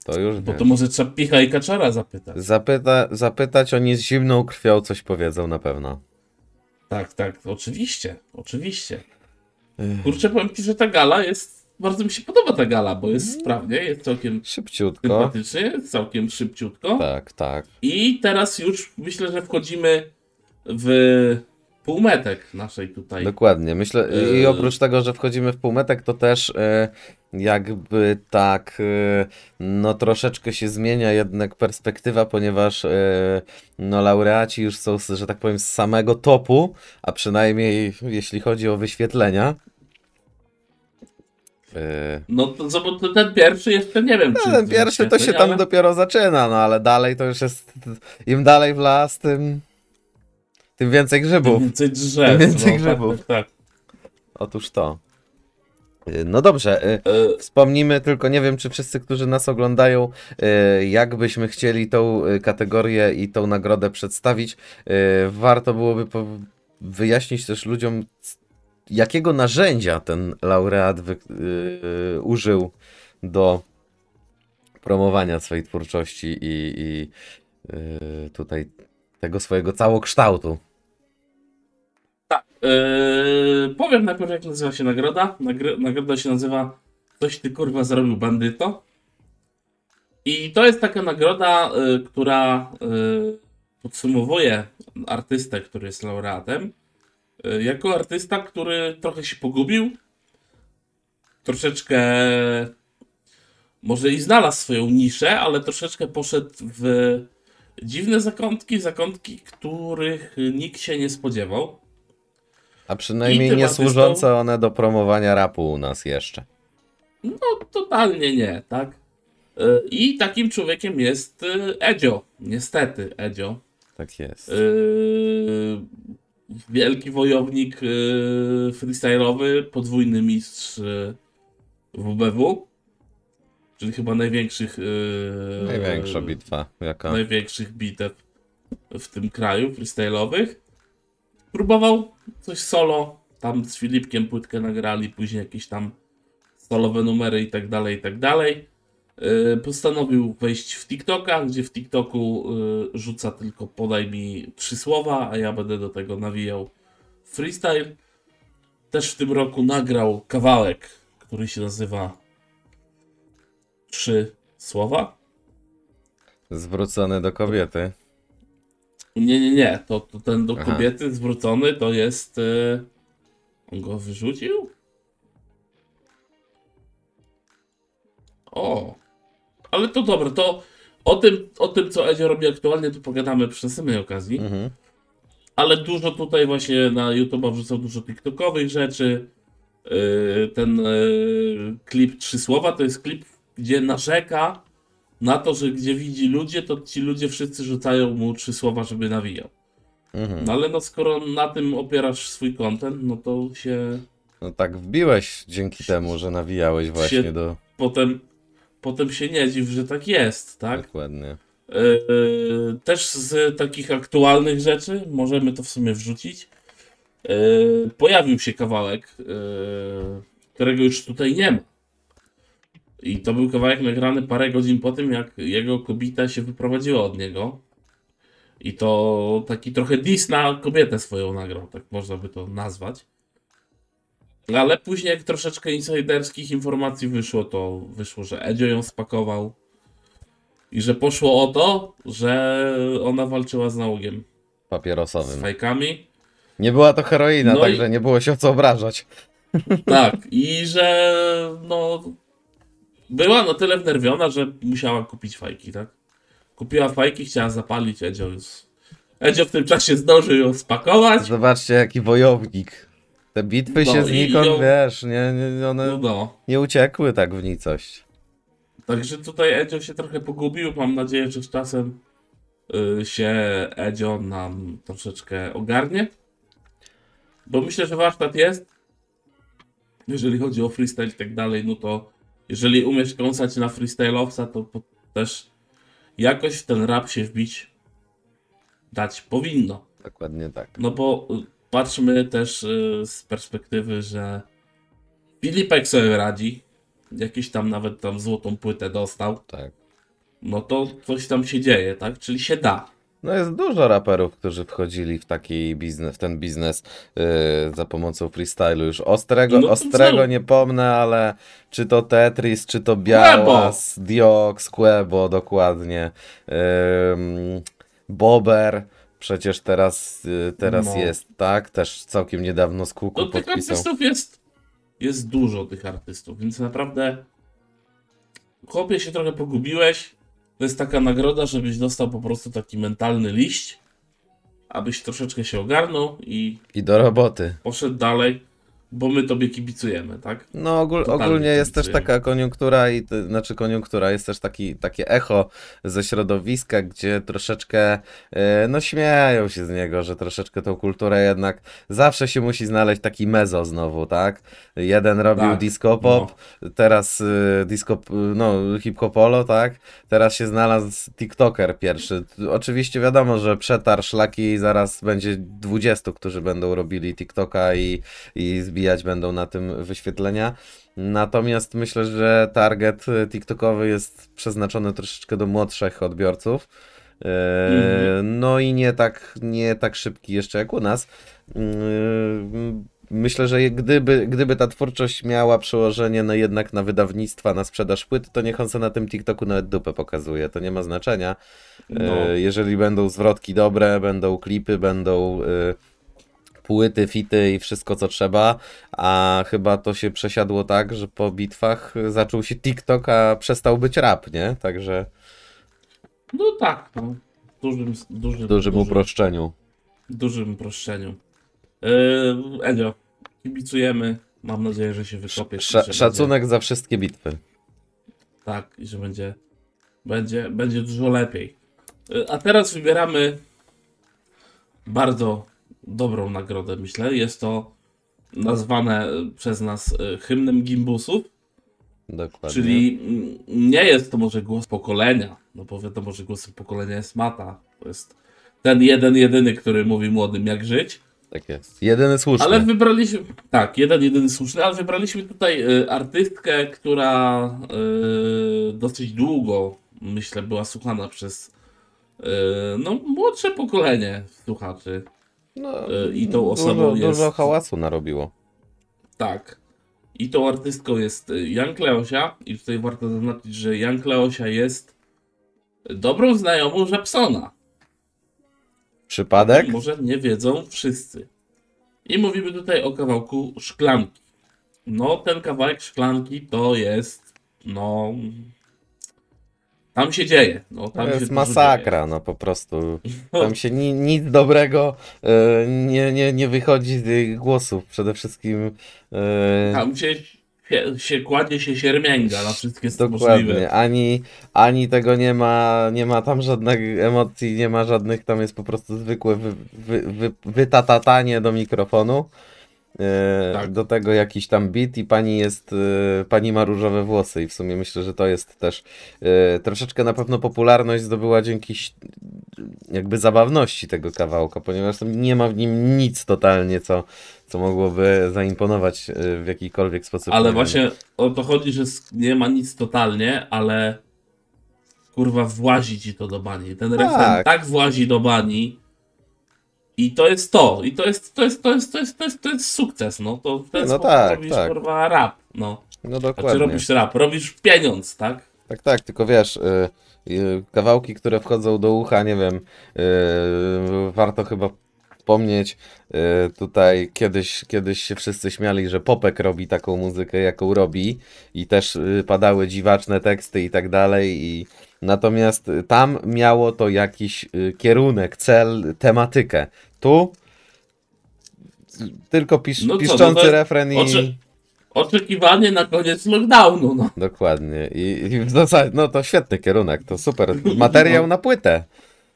To już. Bo to może trzeba Picha i Kaczora zapytać. Zapyta, zapytać oni z zimną krwią coś powiedzą na pewno. Tak, tak, oczywiście, oczywiście. Kurczę, powiem ci, że ta gala jest, bardzo mi się podoba ta gala, bo jest sprawnie, jest całkiem Szybciutko. sympatycznie, jest całkiem szybciutko. Tak, tak. I teraz już myślę, że wchodzimy w półmetek naszej tutaj. Dokładnie. Myślę, i Yy. oprócz tego, że wchodzimy w półmetek, to też e, jakby tak, e, no troszeczkę się zmienia jednak perspektywa, ponieważ e, no laureaci już są, że tak powiem, z samego topu, a przynajmniej jeśli chodzi o wyświetlenia. E, No to, to, bo to ten pierwszy jeszcze nie wiem, czy... no, ten pierwszy to się tam ale- dopiero zaczyna, no ale dalej to już jest, im dalej w las, tym, tym więcej Tym grzybów. więcej drzew. Tym więcej no, grzybów. Tak, tak, Otóż to. Y, No dobrze, y. E, Wspomnimy tylko, nie wiem czy wszyscy, którzy nas oglądają, y, jak byśmy chcieli tą kategorię i tą nagrodę przedstawić. Warto byłoby wyjaśnić też ludziom, jakiego narzędzia ten laureat użył do promowania swojej twórczości i, i tutaj tego swojego całokształtu. Tak. Yy, powiem najpierw, jak nazywa się nagroda. Nagroda się nazywa Coś ty kurwa zrobił bandyto. I to jest taka nagroda, y, która y, podsumowuje artystę, który jest laureatem. Y, jako artysta, który trochę się pogubił. Troszeczkę może i znalazł swoją niszę, ale troszeczkę poszedł w dziwne zakątki, zakątki, których nikt się nie spodziewał. A przynajmniej nie służące one do promowania rapu u nas jeszcze. No, totalnie nie, tak? E, I takim człowiekiem jest e, Edzio. Niestety, Edzio. Tak jest. E, Wielki wojownik freestyle'owy, podwójny mistrz WBW. Czyli chyba największych. Największa bitwa, jaka. największych bitew w tym kraju freestyle'owych. Próbował coś solo, tam z Filipkiem płytkę nagrali, później jakieś tam solowe numery i tak dalej, i tak dalej. Yy, Postanowił wejść w TikToka, gdzie w TikToku yy, rzuca tylko podaj mi trzy słowa, a ja będę do tego nawijał freestyle. Też w tym roku nagrał kawałek, który się nazywa Trzy słowa. Zwrócony do kobiety. Nie, nie, nie. To, to ten do Aha. kobiety zwrócony to jest. e, On go wyrzucił? O. Ale to dobra, to o tym, o tym co Edzio robi aktualnie, to pogadamy przy następnej okazji. Mhm. Ale dużo tutaj właśnie na YouTube wrzucał dużo TikTokowych rzeczy. Yy, Ten yy, klip Trzy Słowa to jest klip, gdzie narzeka na to, że gdzie widzi ludzie, to ci ludzie wszyscy rzucają mu trzy słowa, żeby nawijał. Mhm. No ale no skoro na tym opierasz swój content, no to się No tak wbiłeś dzięki temu, że nawijałeś właśnie do. potem, potem się nie dziw, że tak jest, tak? Dokładnie. Yy, też z takich aktualnych rzeczy, możemy to w sumie wrzucić. Yy, pojawił się kawałek, którego już tutaj nie ma. I to był kawałek nagrany parę godzin po tym, jak jego kobieta się wyprowadziła od niego. I to taki trochę diss na kobietę swoją nagrał, tak można by to nazwać. Ale później, jak troszeczkę insiderskich informacji wyszło, to wyszło, że Edzio ją spakował. I że poszło o to, że ona walczyła z nałogiem, z Papierosowym. fajkami. Nie była to heroina, No i- także nie było się o co obrażać. Tak, i że no była na tyle wnerwiona, że musiała kupić fajki, tak? Kupiła fajki, chciała zapalić, Edzio już. Edzio w tym czasie zdążył ją spakować. Zobaczcie, jaki wojownik. Te bitwy No się znikąd, ją- wiesz, nie, nie, one No, no. nie uciekły tak w nicość. Także tutaj Edzio się trochę pogubił. Mam nadzieję, że z czasem y, się Edzio nam troszeczkę ogarnie. Bo myślę, że warsztat jest. Jeżeli chodzi o freestyle i tak dalej, no to jeżeli umiesz kąsać na freestyle'owca, to też jakoś w ten rap się wbić dać powinno. Dokładnie tak. No bo y, patrzmy też y, z perspektywy, że Filipek sobie radzi. Jakieś tam nawet tam złotą płytę dostał. tak. No to coś tam się dzieje, tak? Czyli się da. No jest dużo raperów, którzy wchodzili w taki biznes, w ten biznes yy, za pomocą freestylu. Już ostrego, No ostrego nie pomnę, ale czy to Tetris, czy to Białas, Diox, Quebo, dokładnie. Ym, Bober, przecież teraz, yy, teraz No. jest, tak? Też całkiem niedawno z Kuku No tych podpisał. artystów jest, jest dużo tych artystów, więc naprawdę chłopie się trochę pogubiłeś. To jest taka nagroda, żebyś dostał po prostu taki mentalny liść, abyś troszeczkę się ogarnął i I do roboty. poszedł dalej, bo my tobie kibicujemy, tak? No ogól, ogólnie jest też taka koniunktura i znaczy koniunktura jest też taki, takie echo ze środowiska, gdzie troszeczkę e, no śmieją się z niego, że troszeczkę tą kulturę jednak zawsze się musi znaleźć taki mezo znowu, tak? Jeden robił Tak, disco pop, teraz y, disco, no hip-hopolo, tak? Teraz się znalazł TikToker pierwszy. Oczywiście wiadomo, że przetar szlaki i zaraz będzie 20, którzy będą robili TikToka i, i zbijać będą na tym wyświetlenia. Natomiast myślę, że target TikTokowy jest przeznaczony troszeczkę do młodszych odbiorców. Yy, Mhm. No i nie tak, nie tak szybki jeszcze jak u nas. Yy, Myślę, że gdyby, gdyby ta twórczość miała przełożenie no jednak na wydawnictwa, na sprzedaż płyt, to niech on se na tym TikToku nawet dupę pokazuje. To nie ma znaczenia. No. E, Jeżeli będą zwrotki dobre, będą klipy, będą płyty, fity i wszystko co trzeba, a chyba to się przesiadło tak, że po bitwach zaczął się TikTok, a przestał być rap, nie? Także No tak, no. W dużym, dużym, w dużym uproszczeniu. dużym uproszczeniu. Yy, kibicujemy. Mam nadzieję, że się wykopiesz. że szacunek za wszystkie bitwy. Będzie, tak, i że będzie, będzie, będzie dużo lepiej. Yy, A teraz wybieramy bardzo dobrą nagrodę, myślę. Jest to nazwane przez nas yy, hymnem gimbusów. Dokładnie. Czyli nie jest to może głos pokolenia, no bo wiadomo, że głosem pokolenia jest Mata. To jest ten jeden, jedyny, który mówi młodym jak żyć. Tak jest. Jedyny słuszny. Ale wybraliśmy, tak, jeden, jedyny słuszny, ale wybraliśmy tutaj y, artystkę, która y, dosyć długo, myślę, była słuchana przez y, no, młodsze pokolenie słuchaczy. No, y, i tą osobą dużo, jest- dużo hałasu narobiło. Tak. I tą artystką jest y, Jan Kleosia. I tutaj warto zaznaczyć, że Jan Kleosia jest dobrą znajomą Żabsona. Przypadek? Może nie wiedzą wszyscy. I mówimy tutaj o kawałku szklanki. No, ten kawałek szklanki to jest. No. Tam się dzieje. No, tam To jest masakra, no po prostu. dzieje. Tam się ni, nic dobrego e, nie, nie, nie wychodzi z jej głosów. Przede wszystkim e, Tam się, się, się kładzie się siermięga na wszystkie możliwe. dokładnie. Ani, ani tego nie ma, nie ma tam żadnych emocji, nie ma żadnych, tam jest po prostu zwykłe wy, wy, wy, wytatatanie do mikrofonu. E, Tak. Do tego jakiś tam beat i pani jest, e, pani ma różowe włosy i w sumie myślę, że to jest też e, troszeczkę na pewno popularność zdobyła dzięki jakby zabawności tego kawałka, ponieważ nie ma w nim nic totalnie, co, co mogłoby zaimponować w jakikolwiek sposób. Ale właśnie o to chodzi, że nie ma nic totalnie, ale kurwa włazi ci to do bani. Ten refren Tak. tak włazi do bani i to jest to. I to jest, to jest, to jest, to jest, to jest, to jest sukces, no. To w ten No sposób tak, robisz tak. kurwa rap, no. No dokładnie. robisz rap, robisz pieniądz, tak? Tak, tak, tylko wiesz, y, y, kawałki, które wchodzą do ucha, nie wiem, y, warto chyba wspomnieć, y, tutaj kiedyś, kiedyś się wszyscy śmiali, że Popek robi taką muzykę, jaką robi i też y, padały dziwaczne teksty i tak dalej i natomiast tam miało to jakiś y, kierunek, cel, tematykę. Tu tylko pisz, No co, no piszczący jest refren i... oczy- Oczekiwanie na koniec lockdownu, no. Dokładnie. I, i w zasadzie, no to świetny kierunek, to super. Materiał na płytę.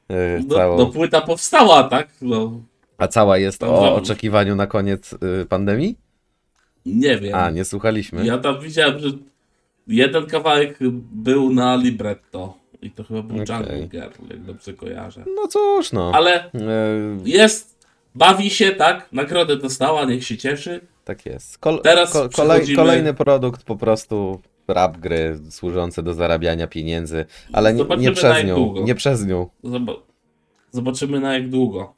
Yy, No, całą. no płyta powstała, tak? No, A cała jest Tam o oczekiwaniu na koniec y, pandemii? nie wiem. A, nie słuchaliśmy. Ja tam widziałem, że jeden kawałek był na libretto. I to chyba był Okej. Jungle Girl, jak dobrze kojarzę. No cóż, no. Ale Yy, jest, bawi się, tak? Nagrodę dostała, niech się cieszy. tak jest. Kol, Teraz ko, kolej, przechodzimy- Kolejny produkt po prostu rap gry służące do zarabiania pieniędzy, ale nie, nie przez nią. długo. Nie przez nią. Zob- Zobaczymy na jak długo.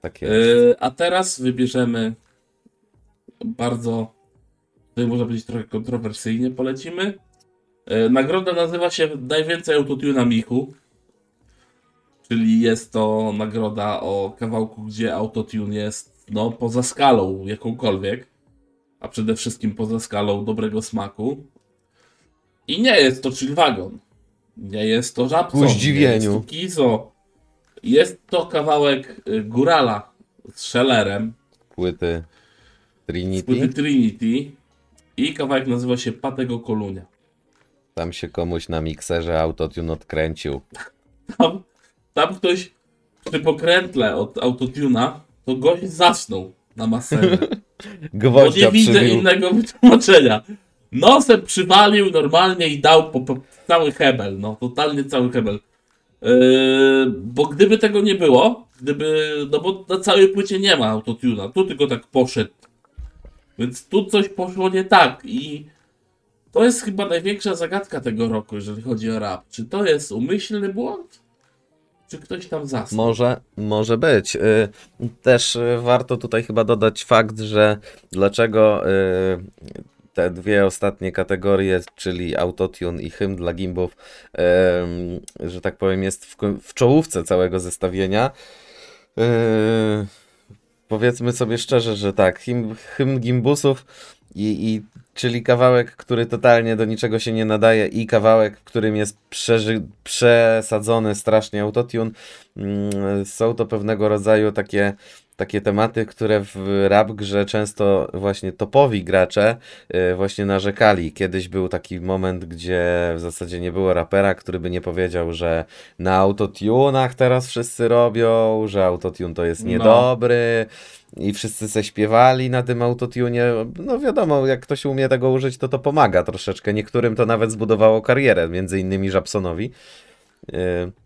Tak jest. Yy, a teraz wybierzemy bardzo, tutaj można powiedzieć trochę kontrowersyjnie polecimy. Yy, nagroda nazywa się Najwięcej Autotuna Michu. Czyli jest to nagroda o kawałku, gdzie autotune jest no, poza skalą jakąkolwiek, a przede wszystkim poza skalą dobrego smaku. I nie jest to Chill Wagon. Nie jest to Żabson. Nie zdziwieniu. jest to Kizo. Jest to kawałek y, Górala z Shellerem Płyty z Trinity. płyty Trinity i kawałek nazywa się Patego Kolunia. Tam się komuś na mikserze autotune odkręcił. Tam, tam ktoś przy pokrętle od autotuna to gość zasnął na maserze. Bo nie widzę przybił. innego wytłumaczenia. Nosem przywalił normalnie i dał po, po cały hebel, no totalnie cały hebel. Yy, bo gdyby tego nie było, gdyby, no bo na całej płycie nie ma autotuna, tu tylko tak poszedł. Więc tu coś poszło nie tak i to jest chyba największa zagadka tego roku, jeżeli chodzi o rap. Czy to jest umyślny błąd? Czy ktoś tam zasnął? Może, może być. Y, Też y, warto tutaj chyba dodać fakt, że dlaczego y, te dwie ostatnie kategorie, czyli autotune i hymn dla gimbów, że tak powiem, jest w, w czołówce całego zestawienia. Powiedzmy sobie szczerze, że tak, hymn, hymn gimbusów i, i czyli kawałek, który totalnie do niczego się nie nadaje i kawałek, w którym jest przeży, przesadzony strasznie autotune, mm, są to pewnego rodzaju takie takie tematy, które w rap grze często właśnie topowi gracze y, właśnie narzekali. Kiedyś był taki moment, gdzie w zasadzie nie było rapera, który by nie powiedział, że na autotunach teraz wszyscy robią, że autotune to jest No. niedobry. I wszyscy se śpiewali na tym autotune. No wiadomo, jak ktoś umie tego użyć, to to pomaga troszeczkę. Niektórym to nawet zbudowało karierę, między innymi Żabsonowi. Y,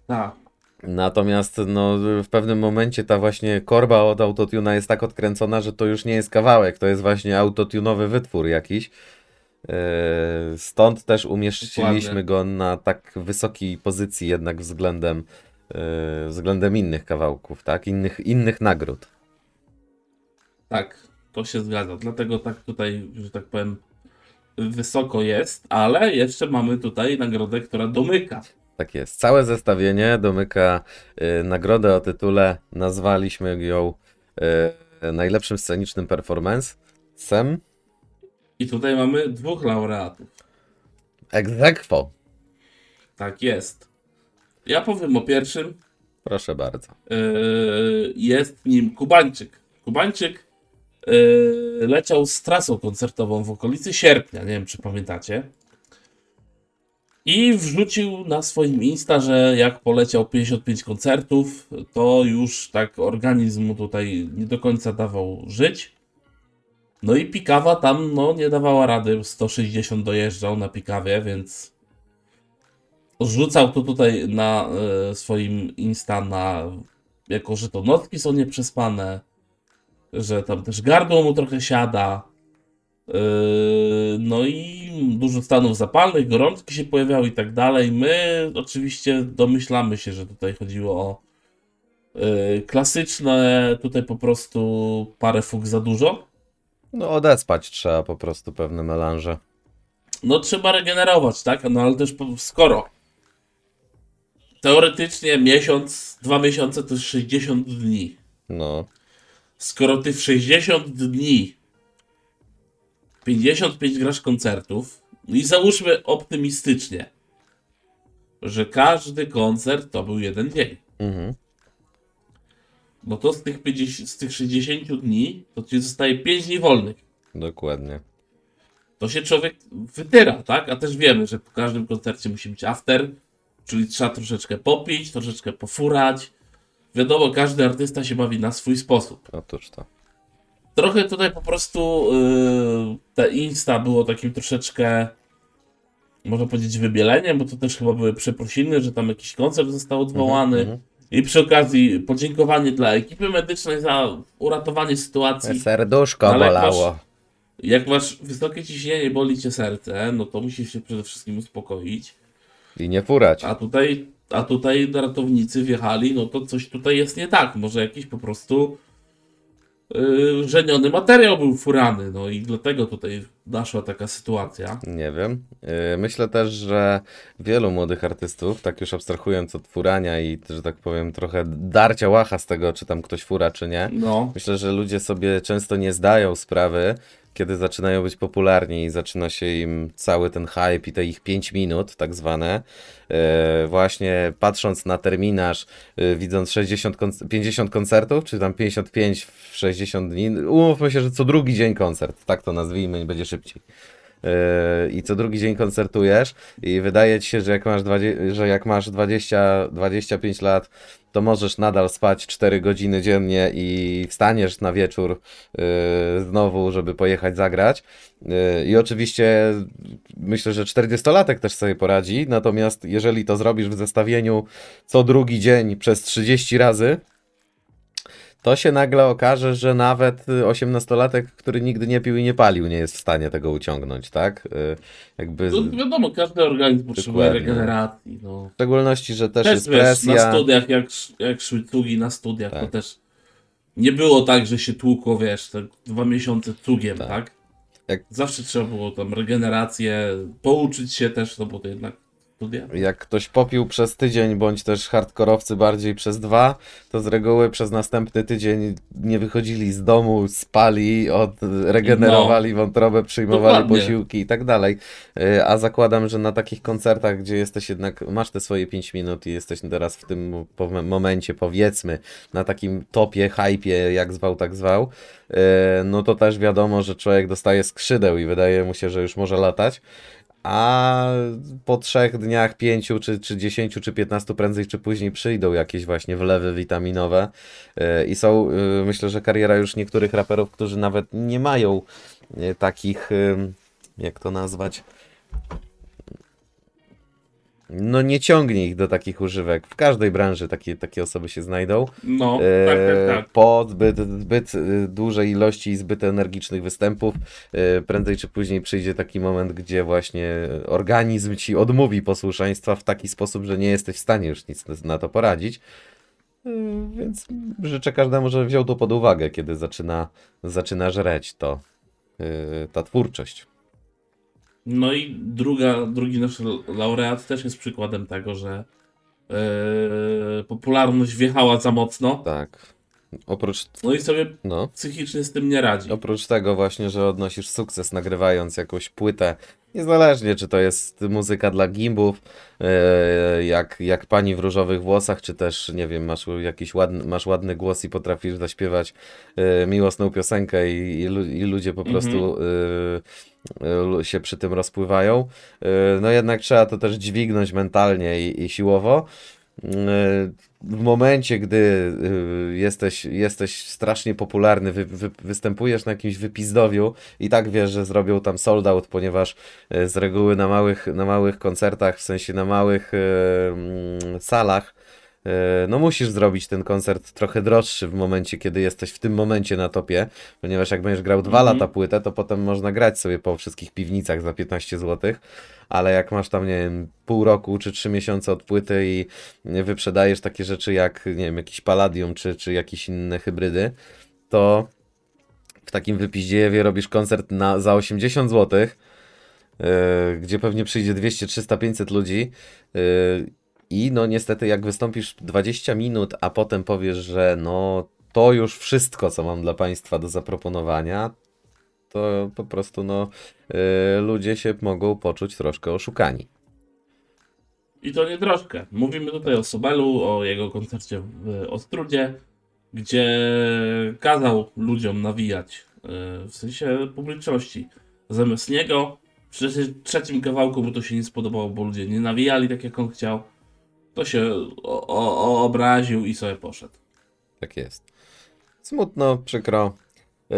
Tak. Natomiast no, w pewnym momencie ta właśnie korba od autotuna jest tak odkręcona, że to już nie jest kawałek, to jest właśnie autotunowy wytwór jakiś. Yy, Stąd też umieściliśmy go na tak wysokiej pozycji jednak względem, yy, względem innych kawałków, tak? Innych, innych nagród. Tak, to się zgadza. Dlatego tak tutaj, że tak powiem, wysoko jest, ale jeszcze mamy tutaj nagrodę, która domyka. Tak jest. Całe zestawienie domyka yy, nagrodę o tytule, nazwaliśmy ją yy, najlepszym scenicznym performance. Sem I tutaj mamy dwóch laureatów. Egzekwo. Tak jest. Ja powiem o pierwszym. Proszę bardzo. Yy, jest nim Kubańczyk. Kubańczyk yy, leciał z trasą koncertową w okolicy sierpnia, nie wiem czy pamiętacie. I wrzucił na swoim Insta, że jak poleciał 55 koncertów, to już tak organizm mu tutaj nie do końca dawał żyć. No i Pikawa tam no, nie dawała rady, 160 dojeżdżał na Pikawie, więc rzucał to tutaj na e, swoim Insta na jako, że to notki są nieprzespane, że tam też gardło mu trochę siada. Yy, no i dużo stanów zapalnych, gorączki się pojawiały i tak dalej. My oczywiście domyślamy się, że tutaj chodziło o yy, klasyczne, tutaj po prostu parę fuk za dużo. No odespać trzeba po prostu pewne melanże. No trzeba regenerować, tak? No ale też skoro teoretycznie miesiąc, dwa miesiące to jest 60 dni. No, Skoro ty w 60 dni 55 grasz koncertów, i załóżmy optymistycznie, że każdy koncert to był jeden dzień. mhm. No to z tych, 50, z tych 60 dni to ci zostaje 5 dni wolnych. dokładnie. To się człowiek wytyra, tak? A też wiemy, że po każdym koncercie musi być after, czyli trzeba troszeczkę popić, troszeczkę pofurać. Wiadomo, każdy artysta się bawi na swój sposób. Otóż to. Trochę tutaj po prostu yy, te Insta było takim troszeczkę, można powiedzieć, wybieleniem, bo to też chyba były przeprosiny, że tam jakiś koncert został odwołany. mhm. I przy okazji podziękowanie dla ekipy medycznej za uratowanie sytuacji. Serduszko Ale jak bolało. Jak masz wysokie ciśnienie, boli cię serce, no to musisz się przede wszystkim uspokoić. I nie furać. A tutaj, a tutaj ratownicy wjechali, no to coś tutaj jest nie tak. Może jakiś po prostu yy, żeniony materiał był furany, no i dlatego tutaj naszła taka sytuacja. Nie wiem. Yy, Myślę też, że wielu młodych artystów, tak już abstrahując od furania i, że tak powiem, trochę darcia łacha z tego, czy tam ktoś fura, czy nie. No, Myślę, że ludzie sobie często nie zdają sprawy, kiedy zaczynają być popularni i zaczyna się im cały ten hype i te ich 5 minut, tak zwane. E, właśnie patrząc na terminarz, e, widząc 60 konc- 50 koncertów, czy tam 55 w 60 dni, umówmy się, że co drugi dzień koncert, tak to nazwijmy, będzie szybciej. Yy, i co drugi dzień koncertujesz i wydaje ci się, że jak masz, 20, że jak masz 20, 25 lat, to możesz nadal spać 4 godziny dziennie i wstaniesz na wieczór yy, znowu, żeby pojechać zagrać. Yy, I oczywiście myślę, że 40-latek też sobie poradzi, natomiast jeżeli to zrobisz w zestawieniu co drugi dzień przez 30 razy, to się nagle okaże, że nawet y, 18-latek, który nigdy nie pił i nie palił, nie jest w stanie tego uciągnąć, tak? Y, Jakby to z- wiadomo, każdy organizm potrzebuje regeneracji. No. w szczególności, że też, Też jest wiesz, na presja. studiach, jak, jak szły cugi na studiach, to Tak. też nie było tak, że się tłukło, wiesz, te dwa miesiące cugiem, Tak. tak? Jak- Zawsze trzeba było tam regenerację, pouczyć się też, no bo to jednak studia. Jak ktoś popił przez tydzień, bądź też hardkorowcy bardziej przez dwa, to z reguły przez następny tydzień nie wychodzili z domu, spali, od, regenerowali wątrobę, przyjmowali Dokładnie. posiłki i tak dalej. Y, A zakładam, że na takich koncertach, gdzie jesteś jednak, masz te swoje 5 minut i jesteś teraz w tym momencie, powiedzmy, na takim topie, hypie, jak zwał, tak zwał, y, no to też wiadomo, że człowiek dostaje skrzydeł i wydaje mu się, że już może latać. A po trzech dniach, pięciu, czy, czy dziesięciu, czy piętnastu prędzej czy później przyjdą jakieś właśnie wlewy witaminowe. Yy, i są, yy, myślę, że kariera już niektórych raperów, którzy nawet nie mają yy, takich, jak to nazwać, no nie ciągnie ich do takich używek. W każdej branży takie, takie osoby się znajdą. No, E, tak, tak, tak. Po zbyt, zbyt y, dużej ilości i zbyt energicznych występów, y, prędzej czy później przyjdzie taki moment, gdzie właśnie organizm ci odmówi posłuszeństwa w taki sposób, że nie jesteś w stanie już nic na to poradzić. Y, Więc życzę każdemu, żeby wziął to pod uwagę, kiedy zaczyna, zaczyna żreć to, y, ta twórczość. No i druga, drugi nasz laureat też jest przykładem tego, że e, popularność wjechała za mocno, Tak. Oprócz, no i sobie no. psychicznie z tym nie radzi. Oprócz tego właśnie, że odnosisz sukces nagrywając jakąś płytę, niezależnie czy to jest muzyka dla gimbów, e, jak, jak pani w różowych włosach, czy też, nie wiem, masz jakiś ładny, masz ładny głos i potrafisz zaśpiewać e, miłosną piosenkę i, i, i ludzie po prostu e, e, lu- się przy tym rozpływają. E, No jednak trzeba to też dźwignąć mentalnie i, i siłowo. E, W momencie, gdy y, jesteś, jesteś strasznie popularny, wy, wy, występujesz na jakimś wypizdowiu i tak wiesz, że zrobią tam sold out, ponieważ y, z reguły na małych, na małych koncertach, w sensie na małych y, salach, y, no musisz zrobić ten koncert trochę droższy w momencie, kiedy jesteś w tym momencie na topie, ponieważ jak będziesz grał dwa Mhm. lata płytę, to potem można grać sobie po wszystkich piwnicach za 15 zł, ale jak masz tam, nie wiem, pół roku czy trzy miesiące od płyty i wyprzedajesz takie rzeczy jak, nie wiem, jakiś Palladium czy, czy jakieś inne hybrydy, to w takim wypiździejewie robisz koncert na, za 80 zł, yy, gdzie pewnie przyjdzie 200, 300, 500 ludzi yy, i no niestety jak wystąpisz 20 minut, a potem powiesz, że no to już wszystko, co mam dla Państwa do zaproponowania, to po prostu no yy, ludzie się mogą poczuć troszkę oszukani. I to nie troszkę. Mówimy tutaj o Sobelu, o jego koncercie w Ostrudzie, gdzie kazał ludziom nawijać, e, w sensie publiczności. Zamiast niego, w trzecim kawałku mu to się nie spodobało, bo ludzie nie nawijali tak jak on chciał. To się o, o, obraził i sobie poszedł. Tak jest. Smutno, przykro. Yy,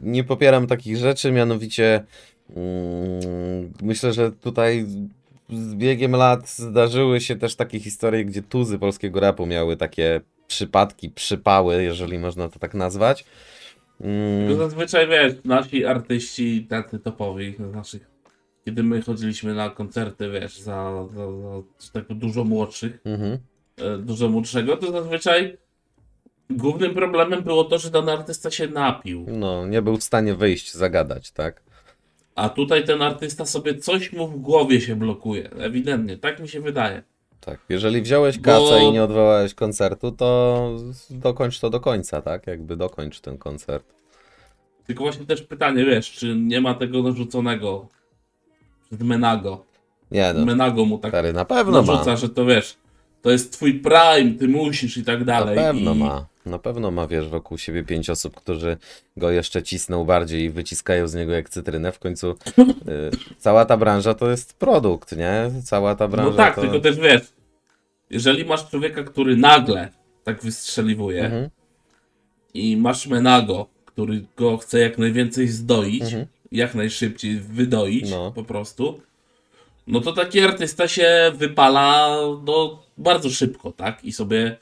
nie popieram takich rzeczy, mianowicie mm, myślę, że tutaj z biegiem lat zdarzyły się też takie historie, gdzie tuzy polskiego rapu miały takie przypadki, przypały, jeżeli można to tak nazwać. Mm, zazwyczaj wiesz, nasi artyści, tacy topowi, z naszych, kiedy my chodziliśmy na koncerty, wiesz, za, za, za tak dużo młodszych, mhm. e, dużo młodszego, to zazwyczaj głównym problemem było to, że dany artysta się napił. No, nie był w stanie wyjść, zagadać, tak? A tutaj ten artysta sobie coś mu w głowie się blokuje. Ewidentnie, tak mi się wydaje. Tak. Jeżeli wziąłeś Bo- kasę i nie odwołałeś koncertu, to dokończ to do końca, tak? Jakby dokończ ten koncert. Tylko właśnie też pytanie, wiesz, czy nie ma tego narzuconego przez Menago. Nie no, Menago mu tak stary, na pewno ma. narzuca, że to wiesz, to jest twój prime, ty musisz i tak Na dalej. pewno I... ma. Na pewno ma, wiesz, wokół siebie pięć osób, którzy go jeszcze cisną bardziej i wyciskają z niego jak cytrynę. W końcu y, cała ta branża to jest produkt, nie? Cała ta branża No tak, to... tylko też wiesz, jeżeli masz człowieka, który nagle tak wystrzeliwuje Mhm, i masz Menago, który go chce jak najwięcej zdoić, Mhm. Jak najszybciej wydoić No. po prostu, no to taki artysta się wypala no, bardzo szybko, tak? I sobie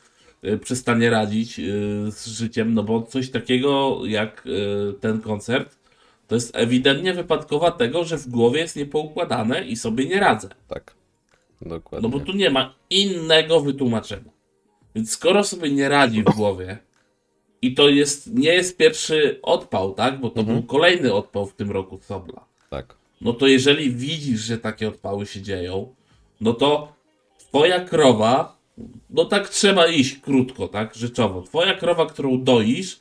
y, przestanie radzić y, z życiem, no bo coś takiego jak y, ten koncert to jest ewidentnie wypadkowa tego, że w głowie jest niepoukładane i sobie nie radzę. tak. Dokładnie. No bo tu nie ma innego wytłumaczenia. Więc skoro sobie nie radzi w głowie i to jest, nie jest pierwszy odpał, tak? Bo to Mhm. był kolejny odpał w tym roku Sobla. Tak. No to jeżeli widzisz, że takie odpały się dzieją, no to twoja krowa, no tak trzeba iść krótko, tak, rzeczowo. Twoja krowa, którą doisz,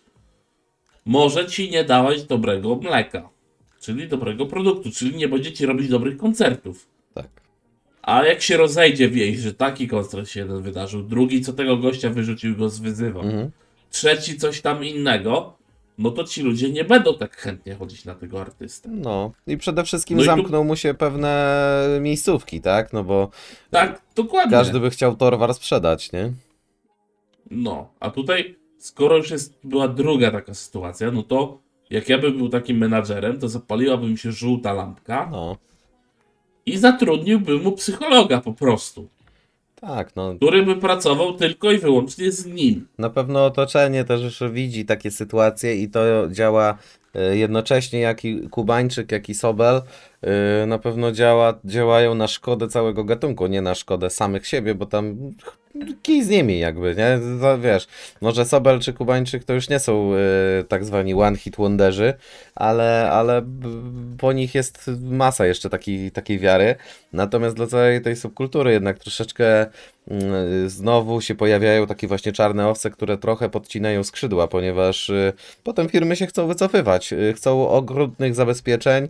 może ci nie dawać dobrego mleka, czyli dobrego produktu, czyli nie będzie ci robić dobrych koncertów. Tak. A jak się rozejdzie wieś, że taki koncert się jeden wydarzył, drugi co tego gościa wyrzucił go zwyzywał, Mhm. Trzeci coś tam innego, no to ci ludzie nie będą tak chętnie chodzić na tego artystę. No i przede wszystkim No i tu- zamknął mu się pewne miejscówki, tak? No bo Tak, dokładnie. każdy by chciał Torwar sprzedać, nie? No, a tutaj, skoro już jest, była druga taka sytuacja, no to jak ja bym był takim menadżerem, to zapaliłaby mi się żółta lampka No, i zatrudniłbym mu psychologa po prostu, tak, no który by pracował tylko i wyłącznie z nim. Na pewno otoczenie też już widzi takie sytuacje i to działa jednocześnie jak i Kubańczyk, jak i Sobel. e, Na pewno działa, działają na szkodę całego gatunku, nie na szkodę samych siebie, bo tam kij z nimi jakby, nie? Wiesz, może Sobel czy Kubańczyk to już nie są e, tak zwani one hit wonderzy, ale, ale po nich jest masa jeszcze takiej, takiej wiary. Natomiast dla całej tej subkultury jednak troszeczkę znowu się pojawiają takie właśnie czarne owce, które trochę podcinają skrzydła, ponieważ y, potem firmy się chcą wycofywać, y, chcą okrutnych zabezpieczeń,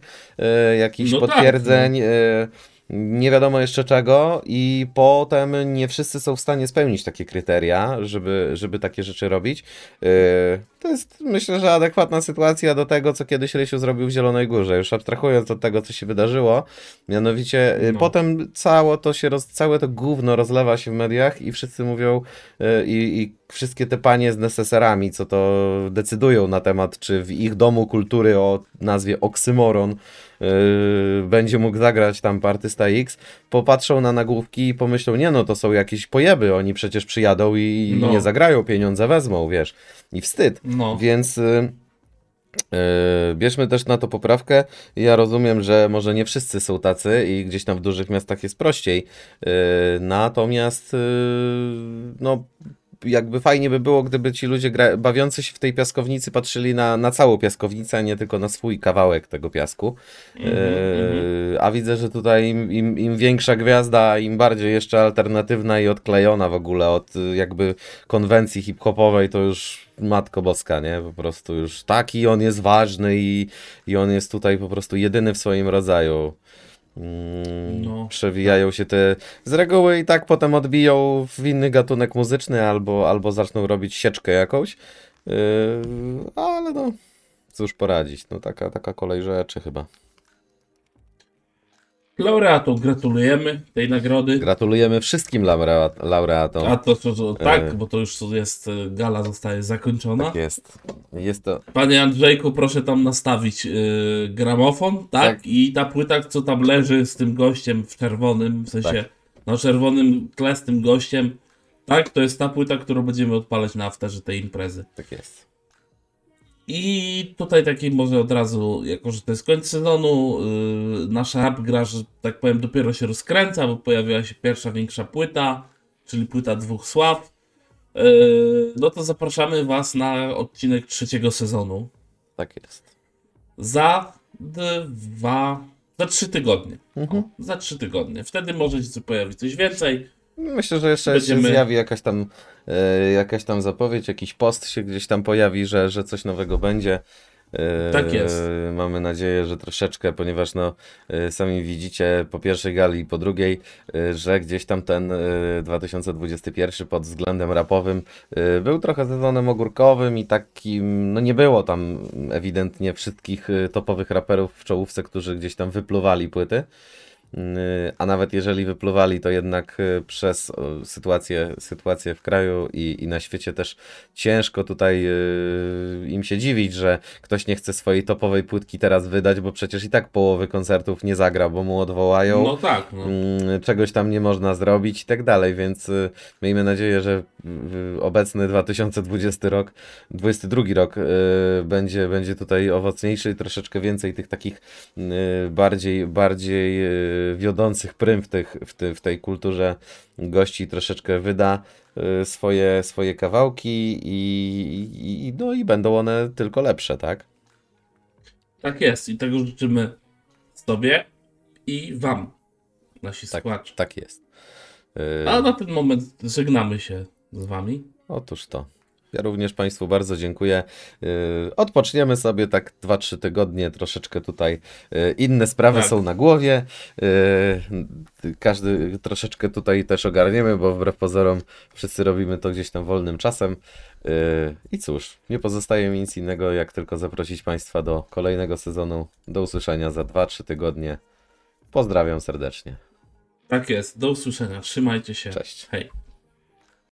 y, jakichś No tak, potwierdzeń, y, nie wiadomo jeszcze czego i potem nie wszyscy są w stanie spełnić takie kryteria, żeby, żeby takie rzeczy robić. Y, To jest myślę, że adekwatna sytuacja do tego, co kiedyś Rysiu zrobił w Zielonej Górze, już abstrahując od tego, co się wydarzyło, mianowicie y, No. potem całe to się, roz, całe to gówno rozlewa się w mediach i wszyscy mówią y, i, wszystkie te panie z neseserami, co to decydują na temat, czy w ich domu kultury o nazwie Oksymoron yy, będzie mógł zagrać tam artysta X, popatrzą na nagłówki i pomyślą, nie no, to są jakieś pojeby, oni przecież przyjadą i, i No. nie zagrają, pieniądze wezmą, wiesz, i wstyd. No, Więc y, y, bierzmy też na to poprawkę. Ja rozumiem, że może nie wszyscy są tacy i gdzieś tam w dużych miastach jest prościej. Y, natomiast y, no jakby fajnie by było, gdyby ci ludzie gra- bawiący się w tej piaskownicy patrzyli na, na całą piaskownicę, a nie tylko na swój kawałek tego piasku. Mhm, Yy, a widzę, że tutaj im, im, im większa gwiazda, im bardziej jeszcze alternatywna i odklejona w ogóle od jakby konwencji hip-hopowej, to już matko boska, nie? Po prostu już taki on jest ważny i, i on jest tutaj po prostu jedyny w swoim rodzaju. Mm, No. Przewijają się te. Z reguły i tak potem odbiją w inny gatunek muzyczny albo, albo zaczną robić sieczkę jakąś. Yy, ale no, cóż poradzić. No taka, taka kolej rzeczy chyba. Laureatom gratulujemy tej nagrody. Gratulujemy wszystkim laurea- laureatom. A to, to, to tak, E. bo to już jest, e, gala zostaje zakończona. Tak jest. Jest to. Panie Andrzejku, proszę tam nastawić y, gramofon, tak? Tak. I ta płyta, co tam leży z tym gościem w czerwonym, w sensie Tak. na czerwonym tle z tym gościem, tak? To jest ta płyta, którą będziemy odpalać na afterze tej imprezy. Tak jest. I tutaj taki może od razu, jako że to jest koniec sezonu, yy, nasza rap gra, że tak powiem, dopiero się rozkręca, bo pojawiła się pierwsza większa płyta, czyli płyta dwóch sław. Yy, no to zapraszamy Was na odcinek trzeciego sezonu Tak jest. za dwa, za trzy tygodnie. Mhm. O, za trzy tygodnie. Wtedy może się pojawić coś więcej. Myślę, że jeszcze Będziemy- się zjawi jakaś tam, e, jakaś tam zapowiedź, jakiś post się gdzieś tam pojawi, że, że coś nowego będzie. E, Tak jest. Mamy nadzieję, że troszeczkę, ponieważ no, e, sami widzicie po pierwszej gali i po drugiej, że gdzieś tam ten e, 2021 pod względem rapowym był trochę sezonem ogórkowym i takim, no nie było tam ewidentnie wszystkich topowych raperów w czołówce, którzy gdzieś tam wypluwali płyty. Yy, A nawet jeżeli wypluwali, to jednak yy, przez sytuację, sytuację w kraju i, i na świecie też ciężko tutaj yy, im się dziwić, że ktoś nie chce swojej topowej płytki teraz wydać, bo przecież i tak połowy koncertów nie zagra, bo mu odwołają. No tak, no. Mm, czegoś tam nie można zrobić i tak dalej, więc y, miejmy nadzieję, że y, obecny 2020 rok, 22 rok y, będzie, będzie tutaj owocniejszy i troszeczkę więcej tych takich y, bardziej, bardziej y, wiodących prym w, tych, w, ty, w tej kulturze gości troszeczkę wyda y, swoje, swoje kawałki i, i, no i będą one tylko lepsze, tak? Tak jest i tego życzymy sobie i Wam. nasi Tak, słuchacze. tak jest. Yy, A na ten moment żegnamy się z wami. Otóż to. Ja również Państwu bardzo dziękuję. Yy, Odpoczniemy sobie tak 2-3 tygodnie, troszeczkę tutaj yy, inne sprawy Tak. są na głowie. Yy, Każdy troszeczkę tutaj też ogarniemy, bo wbrew pozorom wszyscy robimy to gdzieś tam wolnym czasem. I cóż, nie pozostaje mi nic innego, jak tylko zaprosić Państwa do kolejnego sezonu. Do usłyszenia za 2-3 tygodnie. Pozdrawiam serdecznie. Tak jest. Do usłyszenia. Trzymajcie się. Cześć. Hej.